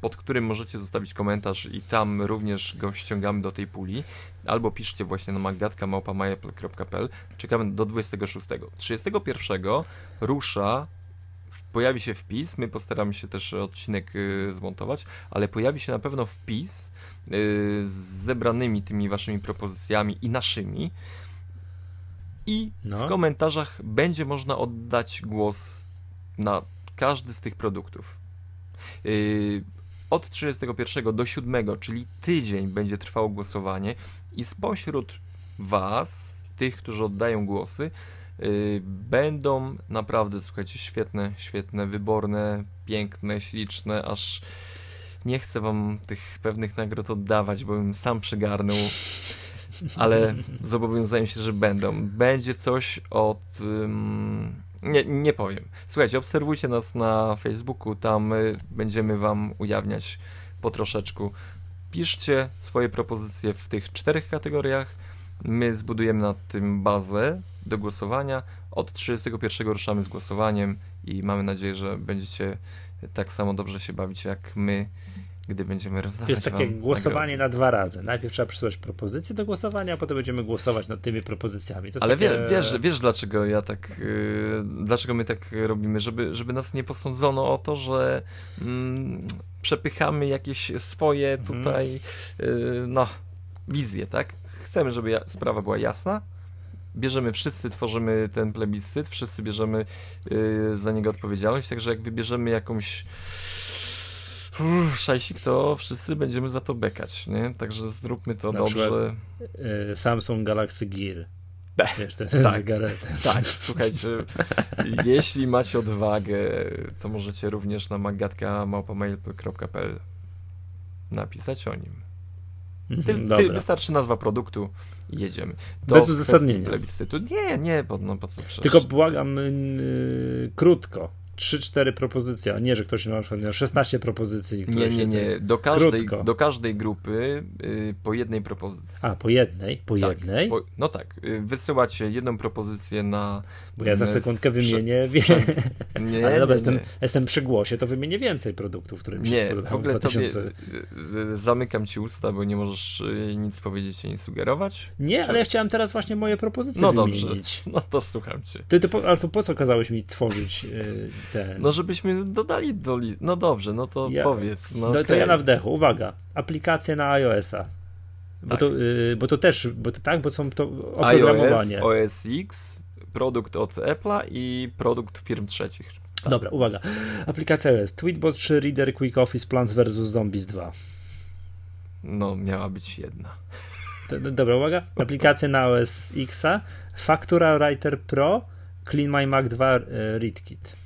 pod którym możecie zostawić komentarz i tam również go ściągamy do tej puli. Albo piszcie właśnie na maggatka.myapple.pl. Czekamy do 26. 31 rusza pojawi się wpis, my postaramy się też odcinek y, zmontować, ale pojawi się na pewno wpis y, z zebranymi tymi waszymi propozycjami i naszymi. I no. w komentarzach będzie można oddać głos na każdy z tych produktów. Y, od 31 do 7, czyli tydzień będzie trwało głosowanie i spośród Was, tych, którzy oddają głosy, będą naprawdę, słuchajcie, świetne, świetne, wyborne, piękne, śliczne, aż nie chcę wam tych pewnych nagród oddawać, bo bym sam przygarnął, ale zobowiązuję się, że będą. Będzie coś od... Um, nie, nie powiem. Słuchajcie, obserwujcie nas na Facebooku, tam będziemy wam ujawniać po troszeczku. Piszcie swoje propozycje w tych czterech kategoriach. My zbudujemy nad tym bazę do głosowania. Od 31 ruszamy z głosowaniem i mamy nadzieję, że będziecie tak samo dobrze się bawić jak my, gdy będziemy rozdawać. To jest takie głosowanie nagrody. na dwa razy. Najpierw trzeba przesyłać propozycje do głosowania, a potem będziemy głosować nad tymi propozycjami. Ale takie... wie, wiesz, wiesz, dlaczego ja tak, yy, dlaczego my tak robimy, żeby, żeby nas nie posądzono o to, że mm, przepychamy jakieś swoje mhm. tutaj, yy, no, wizje, tak? Chcemy, żeby sprawa była jasna, bierzemy wszyscy, tworzymy ten plebiscyt, wszyscy bierzemy yy, za niego odpowiedzialność, także jak wybierzemy jakąś szajsik, to wszyscy będziemy za to bekać, nie? Także zróbmy to Na dobrze. Przykład, yy, Samsung Galaxy Gear. Wiesz, jest tak, tak, słuchajcie, jeśli macie odwagę, to możecie również na magatka.małpamail.pl napisać o nim. Ty, ty, wystarczy nazwa produktu jedziemy. To Bez uzasadnienia. Plebiscytu. Nie, nie, bo, no, po co przecież... Tylko błagam yy, krótko. 3-4 propozycje, a nie, że ktoś na przykład miał 16 propozycji. Nie, nie, nie. Do każdej, do każdej grupy y, po jednej propozycji. A, po jednej? Po tak, jednej? Po, no tak. Y, wysyłacie jedną propozycję na. Bo ja za sekundkę wymienię. Sprzęt. Nie, Ale dobra, nie, jestem, jestem przy głosie, to wymienię więcej produktów, które mi się nie, w ogóle 2000... tobie, y, zamykam ci usta, bo nie możesz nic powiedzieć ani sugerować. Nie, Czy... ale ja chciałem teraz właśnie moje propozycje no wymienić. No dobrze, no to słucham cię. Ty, ty, ale to po co kazałeś mi tworzyć ten. No, żebyśmy dodali do listy. No dobrze, no to ja, powiedz. No, to, to ja na wdechu. Uwaga. Aplikacje na iOS-a. Bo, tak. to, y, bo to też, bo to tak, bo są to oprogramowanie. iOS, OS X, produkt od Apple'a i produkt firm trzecich. Dobra, uwaga. Aplikacja iOS. Tweetbot 3, Reader, Quick Office, Plants vs. Zombies 2. No, miała być jedna. dobra, uwaga. Aplikacje na OS Xa, Factura Writer Pro, Clean My Mac 2 y, ReadKit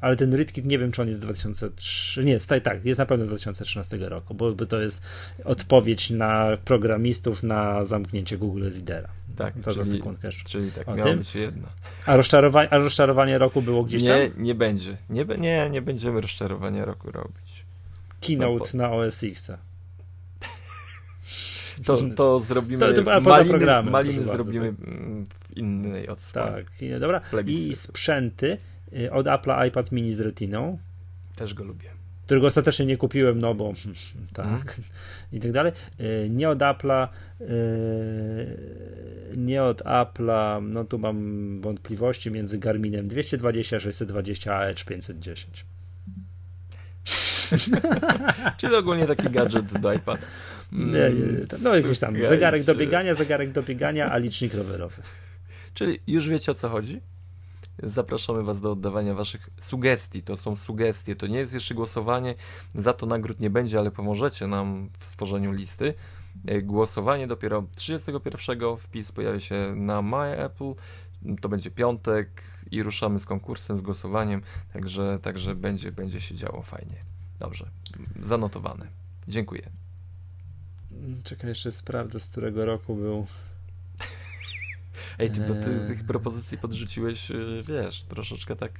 ale ten ReadKit nie wiem, czy on jest z 2003, nie, staj, tak, jest na pewno z 2013 roku, bo to jest odpowiedź na programistów na zamknięcie Google Readera. Tak, to czyli, za sekundkę jeszcze. Czyli tak, miało być jedna. A rozczarowanie, a rozczarowanie roku było gdzieś nie, tam? Nie, będzie. Nie, nie, nie będziemy rozczarowania roku robić. Keynote no, na OS X. To, to zrobimy. To, to maliny, maliny zrobimy tak. w innej odsłonie. Tak, dobra. I sprzęty Y, od Apple iPad mini z retiną. Też go lubię. Którego ostatecznie nie kupiłem, no bo tak mm. i tak dalej. Y, nie od Apple'a, y, nie od Apple'a, no tu mam wątpliwości między Garminem 220 620 a Edge 510. Czyli ogólnie taki gadżet do iPada. Nie, nie, no jakiś tam zegarek do biegania, zegarek do biegania, a licznik rowerowy. Czyli już wiecie o co chodzi? Zapraszamy Was do oddawania Waszych sugestii. To są sugestie, to nie jest jeszcze głosowanie, za to nagród nie będzie, ale pomożecie nam w stworzeniu listy. E, głosowanie dopiero 31. Wpis pojawia się na My Apple. To będzie piątek i ruszamy z konkursem, z głosowaniem, także, także będzie, będzie się działo fajnie. Dobrze, zanotowane. Dziękuję. Czekaj, jeszcze sprawdzę, z którego roku był Ej, ty, bo ty eee. tych propozycji podrzuciłeś, y, wiesz, troszeczkę tak...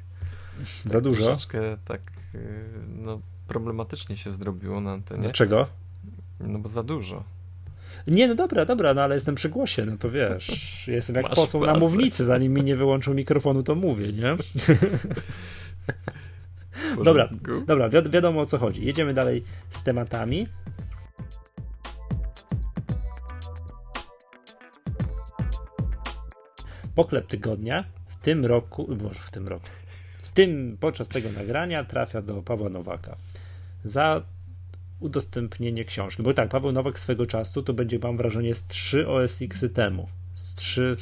Za tak, dużo? Troszeczkę tak, y, no, problematycznie się zrobiło na antenie. Dlaczego? No bo za dużo. Nie, no dobra, dobra, no ale jestem przy głosie, no to wiesz, jestem jak Masz poseł pracę. na mównicy, zanim mi nie wyłączył mikrofonu, to mówię, nie? dobra, dobra, wi wiadomo o co chodzi. Jedziemy dalej z tematami. Poklep tygodnia w tym roku, może w tym roku, w tym podczas tego nagrania trafia do Pawła Nowaka za udostępnienie książki. Bo tak, Paweł Nowak swego czasu to będzie, mam wrażenie, z 3 OSX-y temu. Z 3.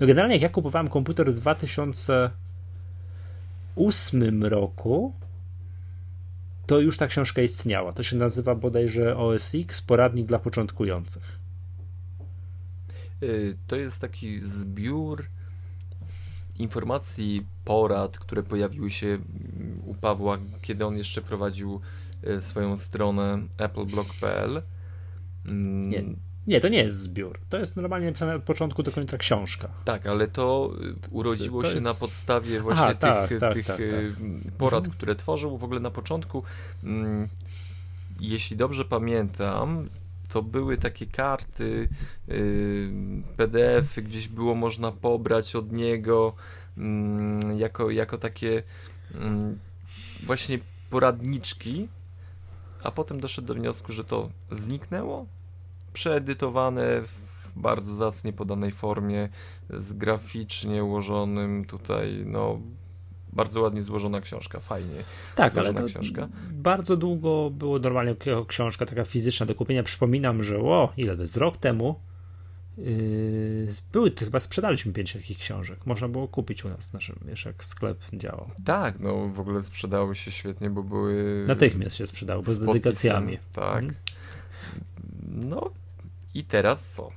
No generalnie, jak ja kupowałem komputer w 2008 roku, to już ta książka istniała. To się nazywa bodajże OSX, poradnik dla początkujących. Y, to jest taki zbiór informacji, porad, które pojawiły się u Pawła, kiedy on jeszcze prowadził y, swoją stronę appleblog.pl. Mm. Nie, nie, to nie jest zbiór. To jest normalnie napisane od początku do końca książka. Tak, ale to y, urodziło to się jest... na podstawie właśnie Aha, tych, tak, tak, tych tak, tak. porad, mhm. które tworzył. W ogóle na początku, mm, jeśli dobrze pamiętam, to były takie karty, yy, PDF-y, gdzieś było można pobrać od niego mm, jako, jako takie mm, właśnie poradniczki, a potem doszedł do wniosku, że to zniknęło, przeedytowane w bardzo zacnie podanej formie, z graficznie ułożonym tutaj, no bardzo ładnie złożona książka, fajnie tak, złożona ale książka. Bardzo długo było normalnie książka taka fizyczna do kupienia. Przypominam, że o, ile to jest rok temu yy, były, chyba sprzedaliśmy pięć takich książek. Można było kupić u nas, naszym, wiesz, jak sklep działał. Tak, no w ogóle sprzedały się świetnie, bo były... Natychmiast się sprzedały, bo z, z dedykacjami. Tak. Mhm. No i teraz co?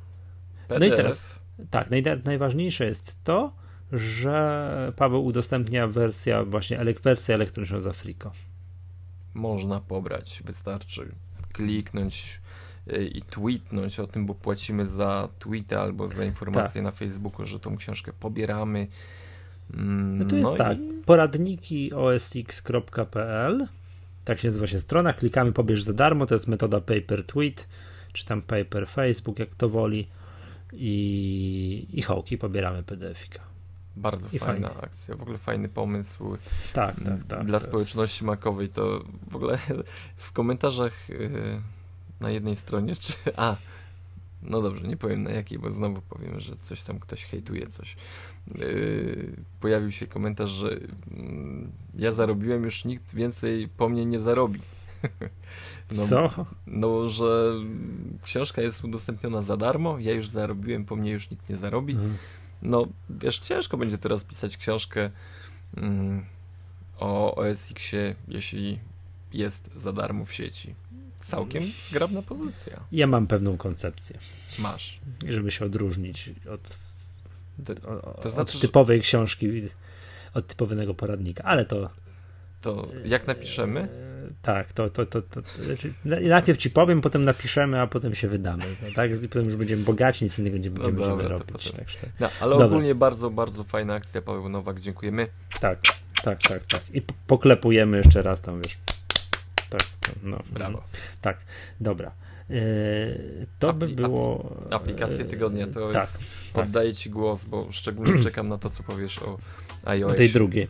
PDF. No i teraz tak, naj, najważniejsze jest to, że Paweł udostępnia wersję, właśnie wersję elektroniczną z Afriko. Można pobrać, wystarczy kliknąć y, i tweetnąć o tym, bo płacimy za tweety albo za informacje tak. na Facebooku, że tą książkę pobieramy. Mm, no to jest no tak, i... poradniki osx.pl tak się nazywa się strona, klikamy pobierz za darmo, to jest metoda paper tweet, czy tam paper Facebook, jak to woli i, i hołki pobieramy PDF-ika. Bardzo I fajna fajnie. akcja, w ogóle fajny pomysł. Tak, tak, tak. Dla społeczności jest... makowej to w ogóle w komentarzach yy, na jednej stronie, czy a no dobrze, nie powiem na jakiej, bo znowu powiem, że coś tam ktoś hejtuje coś. Yy, pojawił się komentarz, że yy, ja zarobiłem, już nikt więcej po mnie nie zarobi. No, Co? No, że książka jest udostępniona za darmo, ja już zarobiłem, po mnie już nikt nie zarobi. Mhm. No, wiesz, ciężko będzie teraz pisać książkę mm, o OSX-ie, jeśli jest za darmo w sieci. Całkiem zgrabna pozycja. Ja mam pewną koncepcję. Masz. Żeby się odróżnić od, to, to znaczy, od typowej książki, od typowego poradnika, ale to to jak napiszemy? E, tak, to, to, to, to znaczy, najpierw ci powiem, potem napiszemy, a potem się wydamy. No, tak? I potem już będziemy bogaci, nic innego nie będziemy, no, dobra, robić. No, ale dobra. ogólnie bardzo, bardzo fajna akcja, Paweł Nowak, dziękujemy. Tak, tak, tak, tak. I poklepujemy jeszcze raz tam, wiesz. Tak, no. Brawo. Tak, dobra. E, to Apli by było. Aplikacje tygodnia to tak, jest. Tak. Oddaję Ci głos, bo szczególnie czekam na to, co powiesz o iOS. Tej drugiej.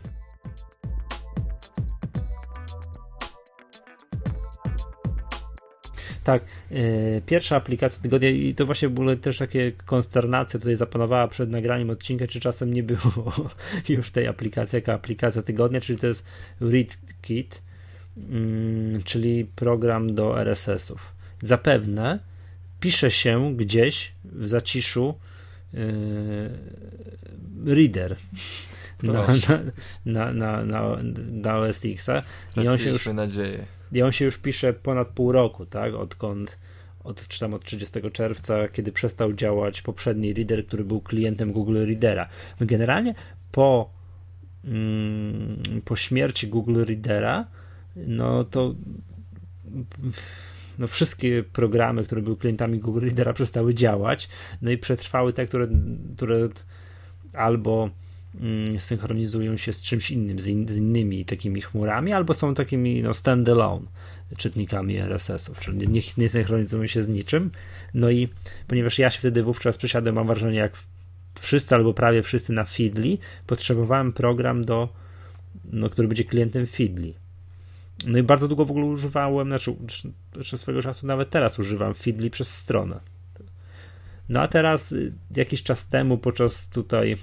Tak, yy, pierwsza aplikacja tygodnia i to właśnie były też takie konsternacja tutaj zapanowała przed nagraniem odcinka, czy czasem nie było już tej aplikacji jako aplikacja tygodnia, czyli to jest ReadKit, yy, czyli program do RSS-ów. Zapewne pisze się gdzieś w zaciszu yy, reader na, na, na, na, na OS X-a i on się już nadzieję i on się już pisze ponad pół roku, tak? Odkąd, od, czy tam od 30 czerwca, kiedy przestał działać poprzedni reader, który był klientem Google Readera. No generalnie po, mm, po śmierci Google Readera, no to no wszystkie programy, które były klientami Google Readera przestały działać, no i przetrwały te, które, które albo synchronizują się z czymś innym, z, in, z innymi takimi chmurami, albo są takimi no, standalone czytnikami RSS-ów, czyli nie, nie synchronizują się z niczym. No i ponieważ ja się wtedy wówczas przesiadłem, mam wrażenie, jak wszyscy albo prawie wszyscy na Feedly, potrzebowałem program do, no, który będzie klientem Feedly. No i bardzo długo w ogóle używałem, znaczy, znaczy swego czasu nawet teraz używam Feedly przez stronę. No a teraz y, jakiś czas temu podczas tutaj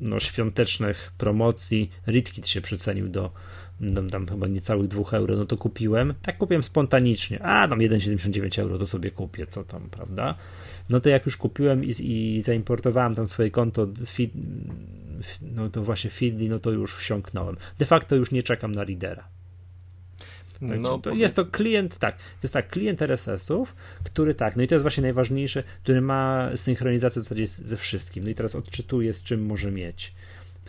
no, świątecznych promocji. Ritkit się przecenił do tam, tam chyba niecałych 2 euro, no to kupiłem. Tak kupiłem spontanicznie. A, tam 1,79 euro to sobie kupię, co tam, prawda? No to jak już kupiłem i, i zaimportowałem tam swoje konto, feed, no to właśnie Feedly, no to już wsiąknąłem. De facto już nie czekam na readera. Tak, no, to jest to klient, tak, to jest tak, klient RSS-ów, który tak, no i to jest właśnie najważniejsze, który ma synchronizację w zasadzie ze wszystkim. No i teraz odczytuje, z czym może mieć.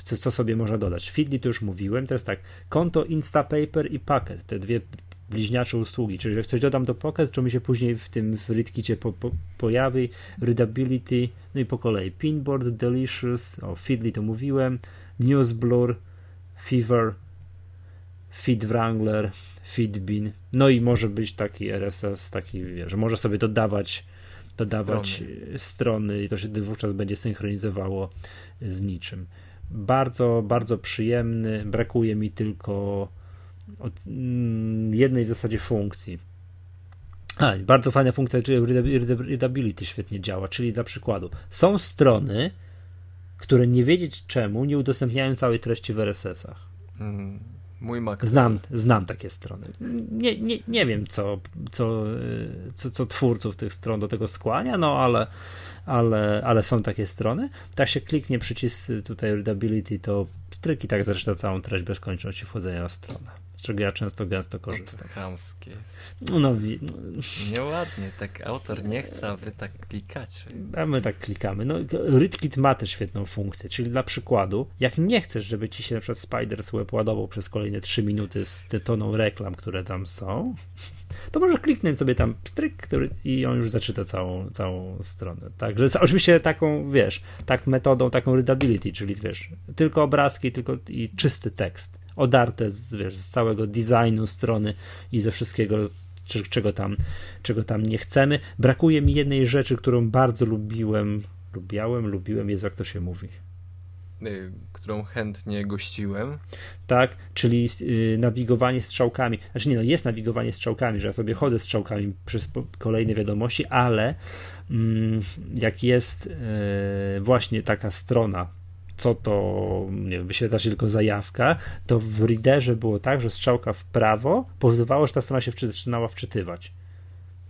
Co, co sobie można dodać. Feedly to już mówiłem, teraz tak, konto Instapaper i Packet, te dwie bliźniacze usługi, czyli jak coś dodam do Pocket, to mi się później w tym w Readkicie po, po, pojawi, Readability, no i po kolei Pinboard, Delicious, o Feedly to mówiłem, Newsblur, Fever, Feed Wrangler, Feedbin. No i może być taki RSS, taki, że może sobie dodawać dodawać strony. strony i to się wówczas będzie synchronizowało z niczym. Bardzo, bardzo przyjemny. Brakuje mi tylko mm, jednej w zasadzie funkcji. A, bardzo fajna funkcja, czyli readability świetnie działa, czyli dla przykładu są strony, które nie wiedzieć czemu nie udostępniają całej treści w RSS-ach. Mm. Mój Mac. Znam, znam takie strony. Nie, nie, nie wiem, co, co, co, co twórców tych stron do tego skłania, no ale, ale, ale są takie strony. Tak się kliknie przycisk tutaj readability, to stryki tak zresztą całą treść bez konieczności wchodzenia na stronę. Z czego ja często gęsto korzystam. No chamskie jest. No, no, Nieładnie, tak autor nie chce, a wy tak klikacie. A my tak klikamy. No, RedKit ma też świetną funkcję, czyli dla przykładu, jak nie chcesz, żeby ci się na przykład Spiders Web ładował przez kolejne 3 minuty z toną reklam, które tam są, to możesz kliknąć sobie tam stryk, który, i on już zaczyta całą, całą stronę. Także oczywiście taką, wiesz, tak metodą, taką readability, czyli wiesz, tylko obrazki, tylko i czysty tekst, odarte z, wiesz, z całego designu strony i ze wszystkiego, czego tam, czego tam nie chcemy. Brakuje mi jednej rzeczy, którą bardzo lubiłem, lubiałem, lubiłem, jest jak to się mówi Y, którą chętnie gościłem. Tak, czyli yy, nawigowanie strzałkami. Znaczy nie, no jest nawigowanie strzałkami, że ja sobie chodzę strzałkami przez kolejne wiadomości, ale yy, jak jest yy, właśnie taka strona, co to, nie wiem, wyświetla się tylko zajawka, to w readerze było tak, że strzałka w prawo powodowało, że ta strona się zaczynała wczytywać.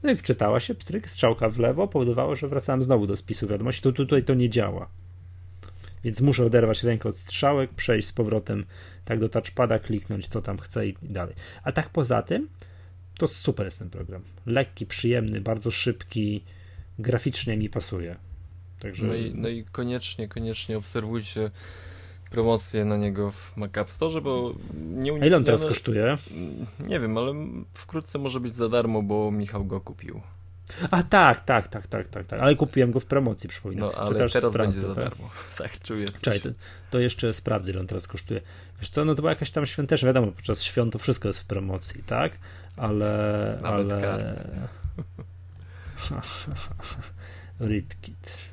No i wczytała się, pstryk, strzałka w lewo powodowało, że wracałem znowu do spisu wiadomości. Tu, tutaj to nie działa więc muszę oderwać rękę od strzałek, przejść z powrotem tak do touchpada, kliknąć co tam chcę i dalej. A tak poza tym, to super jest ten program. Lekki, przyjemny, bardzo szybki, graficznie mi pasuje. Także... No, i, no i koniecznie, koniecznie obserwujcie promocję na niego w Mac App Store, bo nie uniknione... A ile on teraz kosztuje? Nie wiem, ale wkrótce może być za darmo, bo Michał go kupił. A tak, tak, tak, tak, tak, tak. Ale kupiłem go w promocji, przypominam. No, ale teraz sprawdzę, będzie za tak? darmo. Tak, czuję. Czekaj, to, to, jeszcze sprawdzę, ile on teraz kosztuje. Wiesz co, no to była jakaś tam świąteczna, wiadomo, podczas świąt to wszystko jest w promocji, tak? Ale... Nawet ale... Ridkit.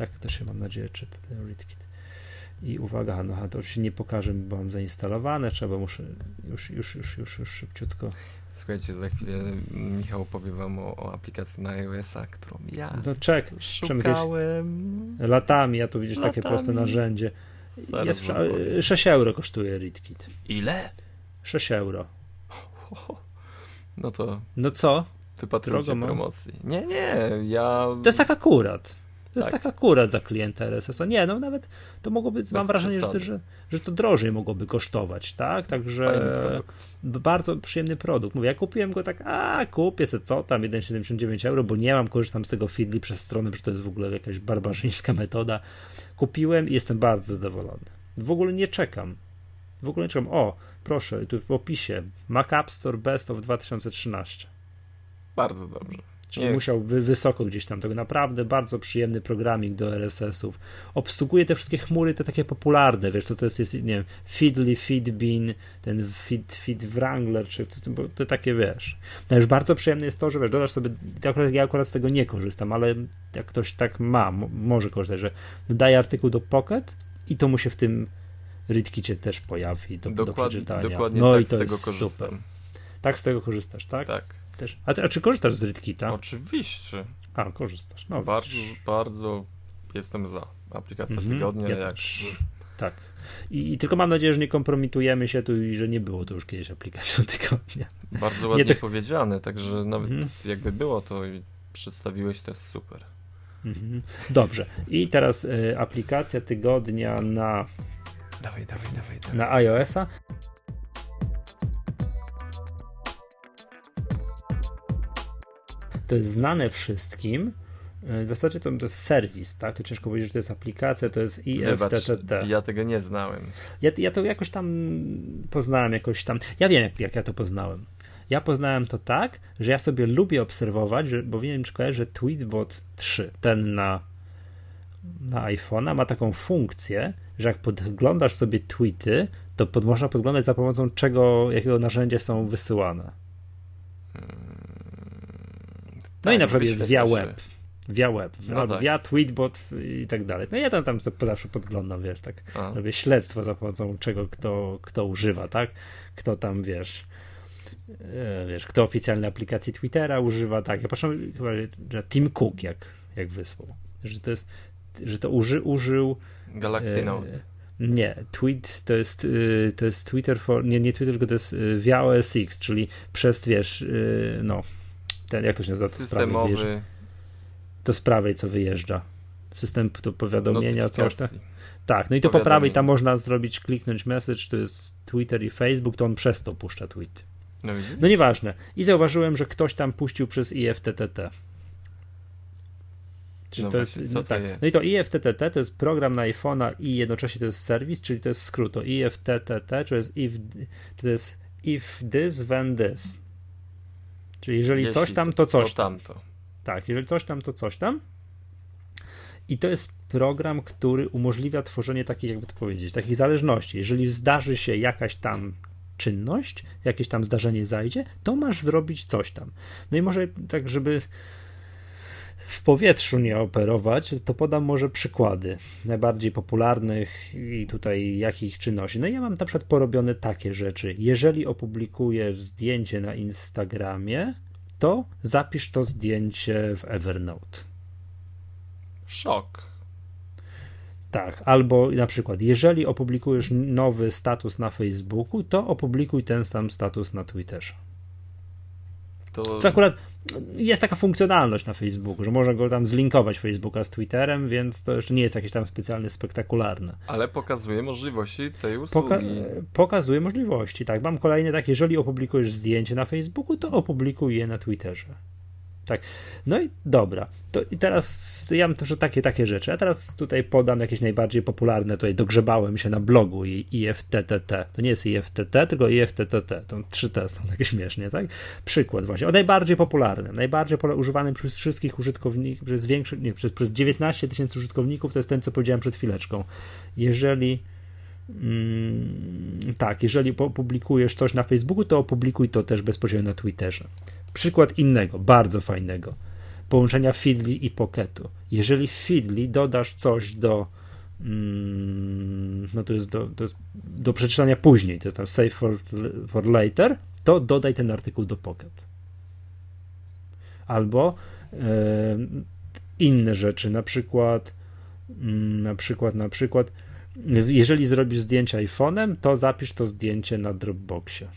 Tak to się, mam nadzieję, czyta ten Ridkit. I uwaga, no to się nie pokaże, bo mam zainstalowane, trzeba muszę już, już, już, już, już szybciutko Słuchajcie, za chwilę Michał powie wam o, o aplikacji na iOS-a, którą ja no czek, szukałem latami, ja tu widzisz latami. takie proste narzędzie. Jest, 6 euro kosztuje ReadKit. Ile? 6 euro. No to. No co? Wypatrujcie promocji. Nie, nie, ja. To jest tak akurat. To tak. jest tak akurat za klienta RSS-a. Nie, no nawet to mogłoby, Bez mam wrażenie, że, że, że to drożej mogłoby kosztować, tak? Także bardzo przyjemny produkt. Mówię, ja kupiłem go tak, a kupię se co tam, 1,79 euro, bo nie mam, korzystam z tego Feedly przez stronę, że to jest w ogóle jakaś barbarzyńska metoda. Kupiłem i jestem bardzo zadowolony. W ogóle nie czekam. W ogóle nie czekam. O, proszę, tu w opisie Mac App Store Best of 2013. Bardzo dobrze. Czyli Nie. musiałby wysoko gdzieś tam tego. Naprawdę bardzo przyjemny programik do RSS-ów. Obsługuje te wszystkie chmury, te takie popularne, wiesz, co to jest, jest nie wiem, Feedly, Feedbean, ten Feed, Feed Wrangler, czy te takie, wiesz. No już bardzo przyjemne jest to, że wiesz, dodasz sobie, ja akurat z tego nie korzystam, ale jak ktoś tak ma, może korzystać, że dodaje artykuł do Pocket i to mu się w tym ReadKicie też pojawi do, Dokład, do przeczytania. Dokładnie no tak i to z tego korzystam. Super. Tak z tego korzystasz, tak? Tak też. A, a czy korzystasz z Rytkita? Oczywiście. A, korzystasz. No, bardzo, bardzo jestem za. Aplikacja mhm, tygodnia, ja jak. Tak. I, I, tylko mam nadzieję, że nie kompromitujemy się tu i że nie było to już kiedyś aplikacją tygodnia. Bardzo ładnie tak... powiedziane, także nawet mhm. jakby było to i przedstawiłeś to jest super. Mhm. Dobrze. I teraz y, aplikacja tygodnia na. Dawaj, dawaj, dawaj. dawaj. Na iOS-a. To jest znane wszystkim. E, w zasadzie to, to jest serwis, tak? To ciężko powiedzieć, że to jest aplikacja, to jest IFTTT. Ja tego nie znałem. Ja, ja to jakoś tam poznałem, jakoś tam. Ja wiem, jak, jak ja to poznałem. Ja poznałem to tak, że ja sobie lubię obserwować, że, bo wiem, czy kojarzę, że Tweetbot 3, ten na, na iPhone'a, ma taką funkcję, że jak podglądasz sobie tweety, to pod, można podglądać za pomocą czego, jakiego narzędzia są wysyłane. Hmm. No tak, i na przykład jest via web. Via web, no albo tak. via tweetbot i tak dalej. No ja tam, tam zawsze podglądam, wiesz, tak, A. robię śledztwo za pomocą czego kto, kto używa, tak, kto tam, wiesz, e, wiesz, kto oficjalnej aplikacji Twittera używa, tak, ja patrzę chyba, że Tim Cook jak, jak wysłał, że to jest, że to uży, użył Galaxy e, Note. Nie, tweet to jest, y, to jest Twitter for, nie, nie Twitter, tylko to jest y, via OS X, czyli przez, wiesz, no, ten, jak to się nazywa? Systemowy. To z prawej, co wyjeżdża. System to powiadomienia, coś tak? Tak, no i to po prawej tam można zrobić, kliknąć message, to jest Twitter i Facebook, to on przez to puszcza tweet. No, no nieważne. I zauważyłem, że ktoś tam puścił przez IFTTT. Czy no to właśnie, jest, co tak. jest? No i to IFTTT to jest program na iPhone'a i jednocześnie to jest serwis, czyli to jest skrót. To IFTTT, to jest if, czy to jest if this, then this. Czyli jeżeli Jeśli coś tam, to coś to tamto. Tak, jeżeli coś tam, to coś tam. I to jest program, który umożliwia tworzenie takich, jakby to powiedzieć, takich zależności. Jeżeli zdarzy się jakaś tam czynność, jakieś tam zdarzenie zajdzie, to masz zrobić coś tam. No i może tak, żeby w powietrzu nie operować, to podam może przykłady najbardziej popularnych i tutaj jakich czynności. No ja mam na przykład porobione takie rzeczy. Jeżeli opublikujesz zdjęcie na Instagramie, to zapisz to zdjęcie w Evernote. Szok. Tak, albo na przykład, jeżeli opublikujesz nowy status na Facebooku, to opublikuj ten sam status na Twitterze. To... Co akurat jest taka funkcjonalność na Facebooku, że można go tam zlinkować Facebooka z Twitterem, więc to jeszcze nie jest jakieś tam specjalnie spektakularne. Ale pokazuje możliwości tej usługi. Poka pokazuje możliwości, tak. Mam kolejne tak, jeżeli opublikujesz zdjęcie na Facebooku, to opublikuj je na Twitterze. Tak. No i dobra. To i teraz ja mam też takie, takie rzeczy. A teraz tutaj podam jakieś najbardziej popularne. Tutaj dogrzebałem się na blogu IFTTT. To nie jest IFTT, tylko IFTTT. To trzy T są takie śmiesznie, tak? Przykład właśnie. O najbardziej popularnym. Najbardziej używanym przez wszystkich użytkowników, przez większy, nie, przez, przez 19 tysięcy użytkowników, to jest ten, co powiedziałem przed chwileczką. Jeżeli mm, tak, jeżeli opublikujesz coś na Facebooku, to opublikuj to też bezpośrednio na Twitterze. Przykład innego, bardzo fajnego. Połączenia Feedly i Pocketu. Jeżeli w Feedly dodasz coś do mm, no to jest do, to jest do przeczytania później, to jest tam save for, for later, to dodaj ten artykuł do Pocket. Albo e, inne rzeczy, na przykład mm, na przykład, na przykład jeżeli zrobisz zdjęcie iPhone'em, to zapisz to zdjęcie na Dropboxie.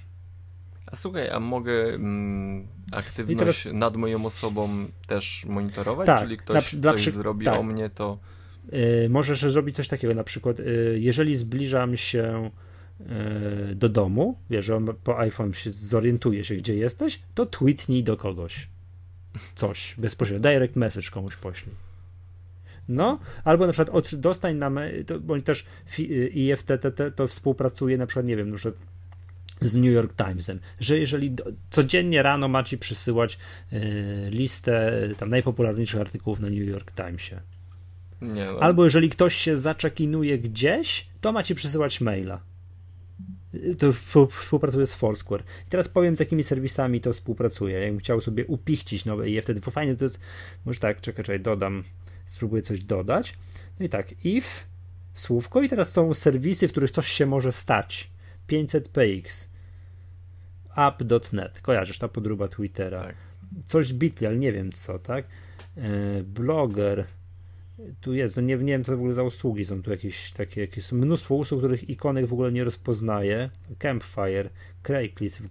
A słuchaj, a mogę mm, aktywność teraz... nad moją osobą też monitorować? Tak, Czyli ktoś na, coś zrobi tak. o mnie, to... Yy, możesz zrobić coś takiego, na przykład yy, jeżeli zbliżam się yy, do domu, wiesz, że po iPhone się zorientuje się, gdzie jesteś, to tweetnij do kogoś coś bezpośrednio, direct message komuś poślij. No, albo na przykład od, dostań na, to, bądź też IFTTT to współpracuje na przykład, nie wiem, na przykład z New York Timesem, że jeżeli do, codziennie rano macie przysyłać y, listę tam najpopularniejszych artykułów na New York Timesie. Nie, no. Albo jeżeli ktoś się zaczekinuje gdzieś, to macie przysyłać maila. To współpracuje z Foursquare. I teraz powiem, z jakimi serwisami to współpracuje. Jakbym chciał sobie upichcić nowe i wtedy fajnie to jest. Może tak, czekaj, czekaj, dodam, spróbuję coś dodać. No i tak, if, słówko, i teraz są serwisy, w których coś się może stać. 500px, app.net, kojarzysz, ta podróba Twittera. Tak. Coś Bitly, ale nie wiem co, tak? E, blogger, tu jest, no nie, nie wiem co w ogóle za usługi są tu jakieś takie, jakieś mnóstwo usług, których ikonek w ogóle nie rozpoznaje. Campfire, Craigslist,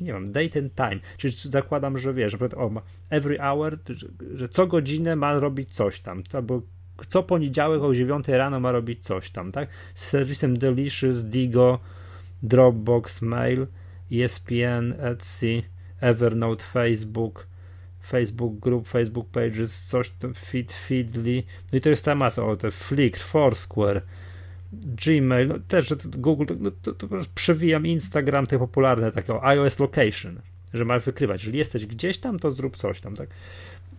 nie wiem, date and time, czyli zakładam, że wiesz, że o, every hour, że co godzinę ma robić coś tam, albo co poniedziałek o 9 rano ma robić coś tam, tak? Z serwisem Delicious, Digo, Dropbox, Mail, ESPN, Etsy, Evernote, Facebook, Facebook Group, Facebook Pages, coś tam, Feed, Feedly, no i to jest ta masa, o te Flickr, Foursquare, Gmail, no też Google, no to, to, przewijam Instagram, te popularne, takie o iOS Location, że masz wykrywać, jeżeli jesteś gdzieś tam, to zrób coś tam, tak?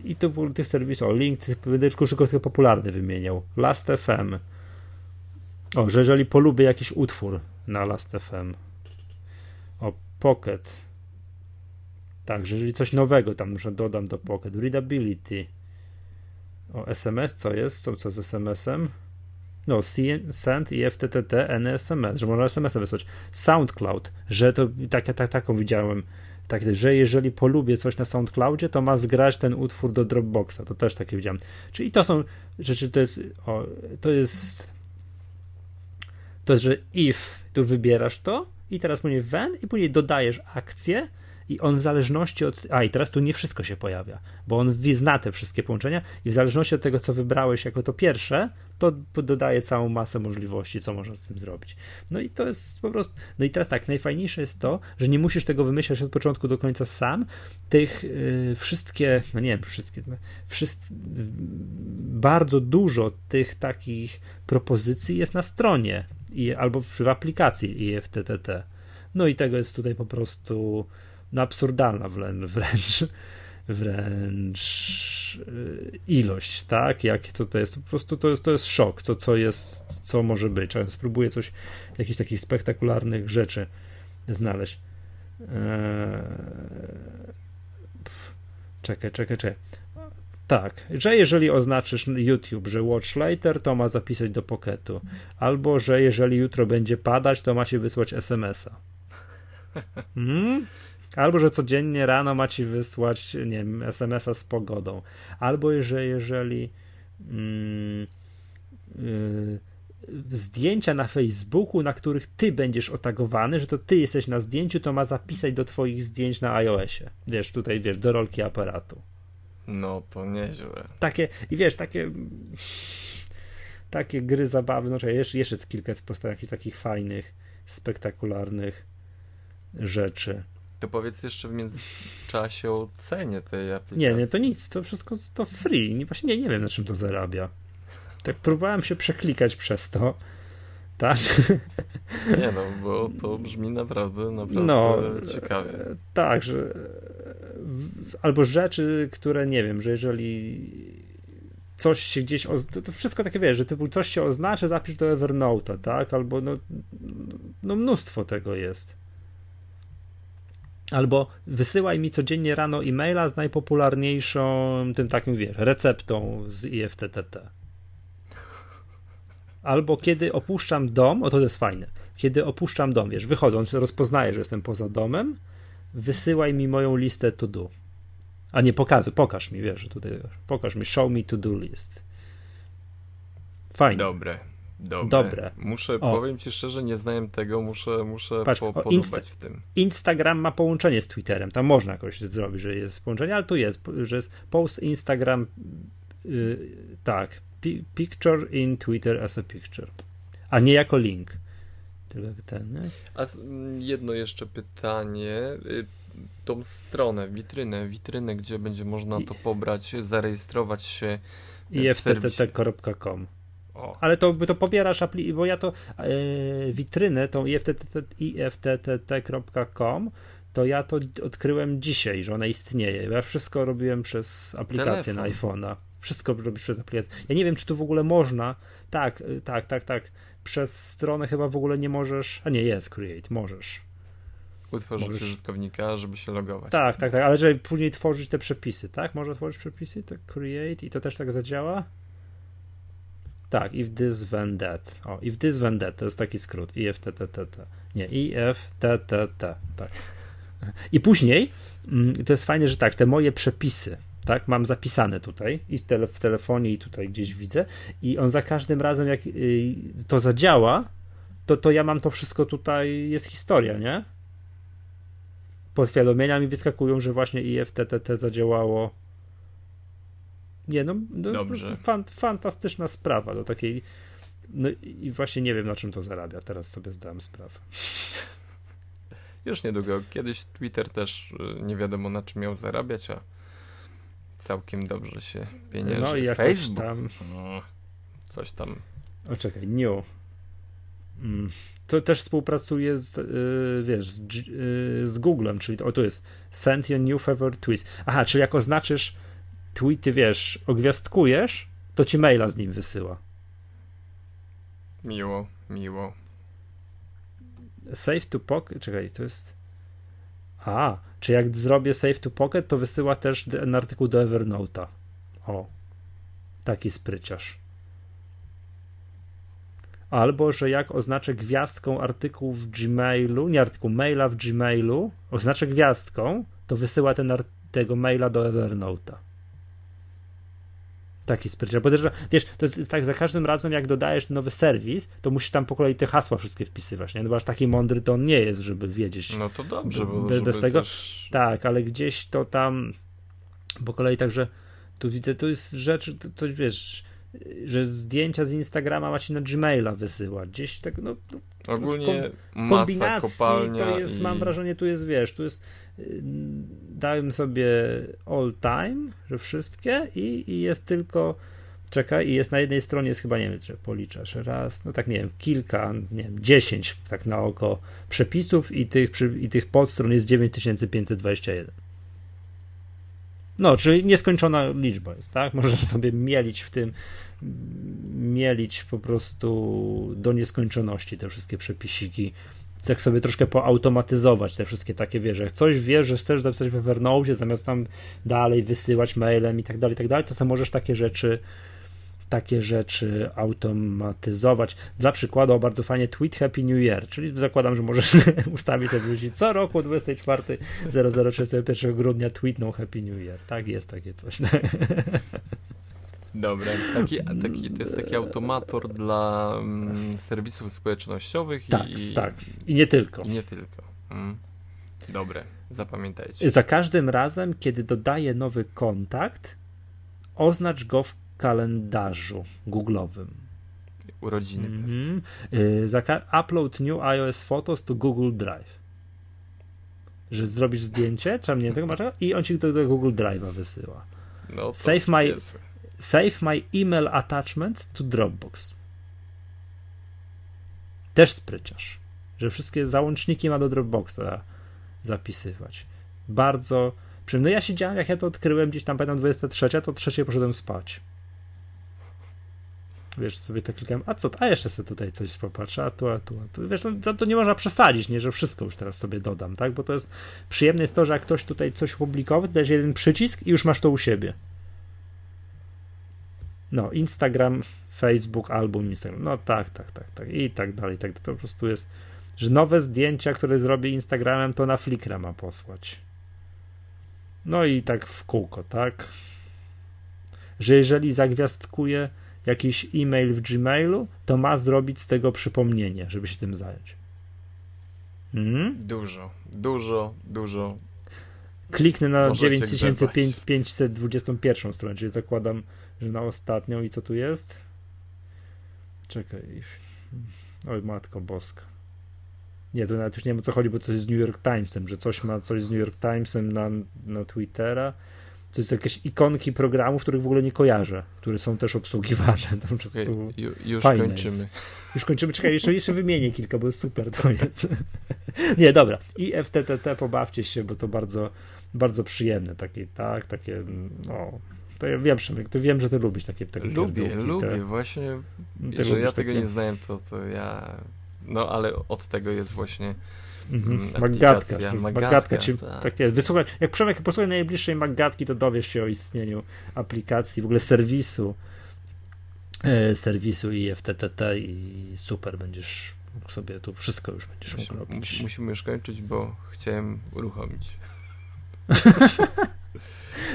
I to tych serwisów, o link, będę tylko tych popularny wymieniał, Last.fm, o, że jeżeli polubię jakiś utwór na Last.fm, o, Pocket. Także jeżeli coś nowego tam muszę dodam do Pocket. Readability. O, SMS, co jest? Co, co z SMS-em? No, send i FTTT, NSMS, że można SMS-a wysłać. SoundCloud, że to tak, tak, taką widziałem, tak, że jeżeli polubię coś na SoundCloudzie, to ma zgrać ten utwór do Dropboxa. To też takie widziałem. Czyli to są rzeczy, to jest, o, to jest, to że if tu wybierasz to, i teraz później when i później dodajesz akcję i on w zależności od. A i teraz tu nie wszystko się pojawia, bo on zna te wszystkie połączenia i w zależności od tego, co wybrałeś jako to pierwsze, to dodaje całą masę możliwości, co można z tym zrobić. No i to jest po prostu. No i teraz tak, najfajniejsze jest to, że nie musisz tego wymyślać od początku do końca sam. Tych yy, wszystkie, no nie wiem, wszystkie, wszystkie, bardzo dużo tych takich propozycji jest na stronie i, albo w aplikacji IFTTT. No i tego jest tutaj po prostu no, absurdalna wręcz, wręcz, y, ilość, tak? Jak to, to jest, po prostu to jest, to jest szok, co, co jest, co może być. A spróbuję coś, jakichś takich spektakularnych rzeczy znaleźć. Eee... Czekaj, czekaj, czekaj. Tak, że jeżeli oznaczysz YouTube, że watch later, to ma zapisać do poketu. Albo, że jeżeli jutro będzie padać, to macie wysłać SMS-a. Hmm? Albo, że codziennie rano macie wysłać, nie wiem, SMS-a z pogodą. Albo, że jeżeli mm, yy, zdjęcia na Facebooku, na których ty będziesz otagowany, że to ty jesteś na zdjęciu, to ma zapisać do twoich zdjęć na iOSie. Wiesz, tutaj, wiesz, do rolki aparatu. No, to nieźle. Takie, i wiesz, takie takie gry zabawy, no jeszcze, jeszcze kilka postaci takich fajnych, spektakularnych rzeczy. To powiedz jeszcze w międzyczasie o cenie tej aplikacji. Nie, nie, to nic, to wszystko to free. Nie, właśnie nie, nie wiem, na czym to zarabia. Tak próbowałem się przeklikać przez to. Tak? Nie no, bo to brzmi naprawdę, naprawdę no, ciekawie. Tak, że albo rzeczy, które nie wiem, że jeżeli coś się gdzieś, to wszystko takie wiesz, że typu coś się oznacza, zapisz do Evernote'a, tak? Albo no, no mnóstwo tego jest. Albo wysyłaj mi codziennie rano e-maila z najpopularniejszą, tym takim, wiesz, receptą z IFTTT. Albo kiedy opuszczam dom, o to jest fajne, kiedy opuszczam dom, wiesz, wychodząc, rozpoznaję, że jestem poza domem, wysyłaj mi moją listę to do. A nie pokazuj, pokaż mi, wiesz, tutaj, pokaż mi, show me to do list. Fajnie. Dobre. Dobre. Dobre. Muszę, o. powiem ci szczerze, nie znałem tego, muszę, muszę Patrz, po, w tym. Instagram ma połączenie z Twitterem, tam można jakoś zrobić, że jest połączenie, ale tu jest, że jest post Instagram, yy, tak, picture in Twitter as a picture, a nie jako link. Tylko ten, nie? A jedno jeszcze pytanie. Y, tą stronę, witrynę, witrynę, gdzie będzie można to pobrać, zarejestrować się iftt.com ale to, to pobierasz bo ja to yy, witrynę, tą ifttt.com, to ja to odkryłem dzisiaj, że ona istnieje. Ja wszystko robiłem przez aplikację Telefon. na iPhone'a. Wszystko robisz przez aplikację. Ja nie wiem, czy tu w ogóle można. Tak, y, tak, tak, tak. Przez stronę chyba w ogóle nie możesz. A nie, jest Create, możesz. Utworzyć możesz... użytkownika, żeby się logować. Tak, tak, tak, ale żeby później tworzyć te przepisy, tak? Można tworzyć przepisy, tak create i to też tak zadziała? Tak, if this then that. O, if this then that, to jest taki skrót. IFTTT. Nie, IFTTT, tak. I później, mm, to jest fajne, że tak, te moje przepisy, tak, mam zapisane tutaj i w, tele, w telefonie i tutaj gdzieś widzę i on za każdym razem jak y, to zadziała, to, to ja mam to wszystko tutaj, jest historia, nie? Podwiadomienia mi wyskakują, że właśnie IFTTT zadziałało nie, no, no Dobrze. Fan, fantastyczna sprawa do takiej. No i właśnie nie wiem, na czym to zarabia. Teraz sobie zdałem sprawę. Już niedługo. Kiedyś Twitter też y, nie wiadomo na czym miał zarabiać, a całkiem dobrze się pienięży. No i Facebook. Tam... No, coś tam. O czekaj, New. Mm. To też współpracuje z, yy, wiesz, z, yy, z Googlem, czyli o tu jest send your new favorite tweets. Aha, czyli jak oznaczysz tweety, wiesz, ogwiazdkujesz, to ci maila z nim wysyła. Miło, miło. Save to pocket, czekaj, to jest... A, czy jak zrobię save to pocket, to wysyła też ten artykuł do Evernote'a. O, taki spryciarz. Albo, że jak oznaczę gwiazdką artykuł w Gmailu, nie artykuł, maila w Gmailu, oznaczę gwiazdką, to wysyła ten tego maila do Evernote'a. Taki spryciarz. Bo też, wiesz, to jest tak, za każdym razem jak dodajesz nowy serwis, to musisz tam po kolei te hasła wszystkie wpisywać, nie? No bo aż taki mądry to on nie jest, żeby wiedzieć. No to dobrze, bo bez, bez tego. Też... Tak, ale gdzieś to tam po kolei także tu widzę, to jest rzecz, coś wiesz, że zdjęcia z Instagrama macie na Gmaila wysyłać. Gdzieś tak, no. no Ogólnie kom, kombinacji to jest, i... mam wrażenie, tu jest, wiesz, tu jest dałem sobie all time, że wszystkie i, i jest tylko czekaj, i jest na jednej stronie jest chyba, nie wiem, czy policzasz raz, no tak nie wiem, kilka, nie wiem, dziesięć tak na oko przepisów i tych, i tych podstron jest 9521. No, czyli nieskończona liczba jest, tak? Możemy sobie mielić w tym, mielić po prostu do nieskończoności te wszystkie przepisiki. Jak sobie troszkę poautomatyzować te wszystkie takie, wiesz, jak coś wiesz, że chcesz zapisać w Evernote, zamiast tam dalej wysyłać mailem i tak dalej, tak dalej, to sobie możesz takie rzeczy takie rzeczy automatyzować. Dla przykładu, bardzo fajnie tweet Happy New Year, czyli zakładam, że możesz ustawić sobie wrzucić co roku 24 0031 grudnia tweetną Happy New Year. Tak, jest takie coś. Dobra, taki, taki, to jest taki automator dla mm, serwisów społecznościowych tak, i, tak. I nie tylko. I nie tylko. Mm. Dobre, zapamiętajcie. Za każdym razem, kiedy dodaję nowy kontakt, oznacz go w kalendarzu Google'owym. Urodziny. Mm -hmm. Upload new iOS photos to Google Drive. Że zrobisz zdjęcie, trzeba mnie tego masz, i on ci do, do Google Drive'a wysyła. No save, my, save my email attachment to Dropbox. Też spryciarz. Że wszystkie załączniki ma do Dropboxa zapisywać. Bardzo. No ja siedziałem, jak ja to odkryłem gdzieś tam, pamiętam 23, to trzeciej poszedłem spać wiesz, sobie tak klikam, a co, a jeszcze sobie tutaj coś popatrzę, a tu, a tu, a tu. Wiesz, to, to nie można przesadzić, nie, że wszystko już teraz sobie dodam, tak, bo to jest, przyjemne jest to, że jak ktoś tutaj coś publikował, dajesz jeden przycisk i już masz to u siebie. No, Instagram, Facebook, album Instagram, no tak, tak, tak, tak i tak dalej, tak, to po prostu jest, że nowe zdjęcia, które zrobię Instagramem, to na Flickra ma posłać. No i tak w kółko, tak? Że jeżeli zagwiazdkuję jakiś e-mail w Gmailu, to ma zrobić z tego przypomnienie, żeby się tym zająć. Hmm? Dużo, dużo, dużo. Kliknę na 9521 stronę, czyli zakładam, że na ostatnią i co tu jest? Czekaj. Oj, matko boska. Nie, to nawet już nie wiem o co chodzi, bo to jest z New York Timesem, że coś ma coś z New York Timesem na, na Twittera to jest jakieś ikonki programów, których w ogóle nie kojarzę, które są też obsługiwane. To po prostu Ju, już kończymy. Jest. Już kończymy. Czekaj, jeszcze, jeszcze wymienię kilka, bo jest super to jest. nie, dobra. I FTTT pobawcie się, bo to bardzo, bardzo przyjemne. Takie, tak, takie, no... To ja wiem, Przemek, to wiem, że ty lubisz takie, takie Lubię, lubię, te, właśnie. Te że ja tego takie... nie znałem, to, to ja... No, ale od tego jest właśnie Mhm. Magatka. Magatka, czy, tak. tak jest. Wysłuchaj, jak Przemek posłuchaj najbliższej Magatki, to dowiesz się o istnieniu aplikacji, w ogóle serwisu e, serwisu i FTTT i super, będziesz mógł sobie tu wszystko już będziesz mógł robić. Musimy już kończyć, bo chciałem uruchomić.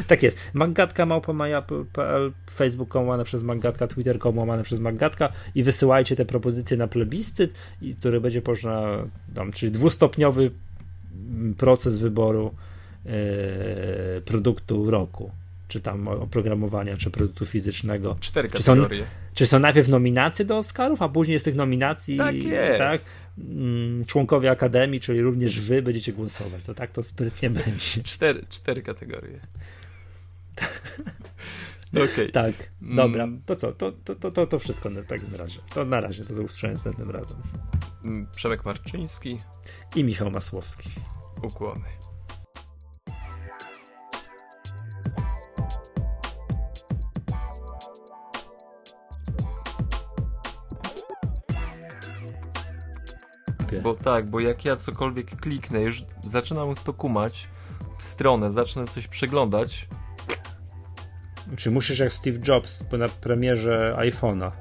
Tak jest. Maggatka małpa.pl, Facebook łamane przez Maggatka, Twitter łamane przez Maggatka i wysyłajcie te propozycje na plebiscyt, który będzie można, tam, czyli dwustopniowy proces wyboru e, produktu roku czy tam oprogramowania, czy produktu fizycznego. Cztery kategorie. Czy są, czy są najpierw nominacje do Oscarów, a później z tych nominacji tak, jest. tak mm, członkowie Akademii, czyli również wy będziecie głosować. To tak to sprytnie będzie. Cztery, cztery kategorie. Okay. Tak, dobra. Mm. To co? To, to, to, to wszystko na takim razie. To na razie, to usłyszę następnym razem. Mm, Przemek Marczyński i Michał Masłowski. Ukłony. Bo tak, bo jak ja cokolwiek kliknę, już zaczynam to kumać w stronę, zacznę coś przeglądać, czy musisz jak Steve Jobs na premierze iPhone'a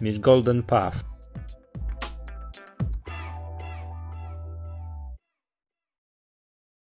mieć Golden Path?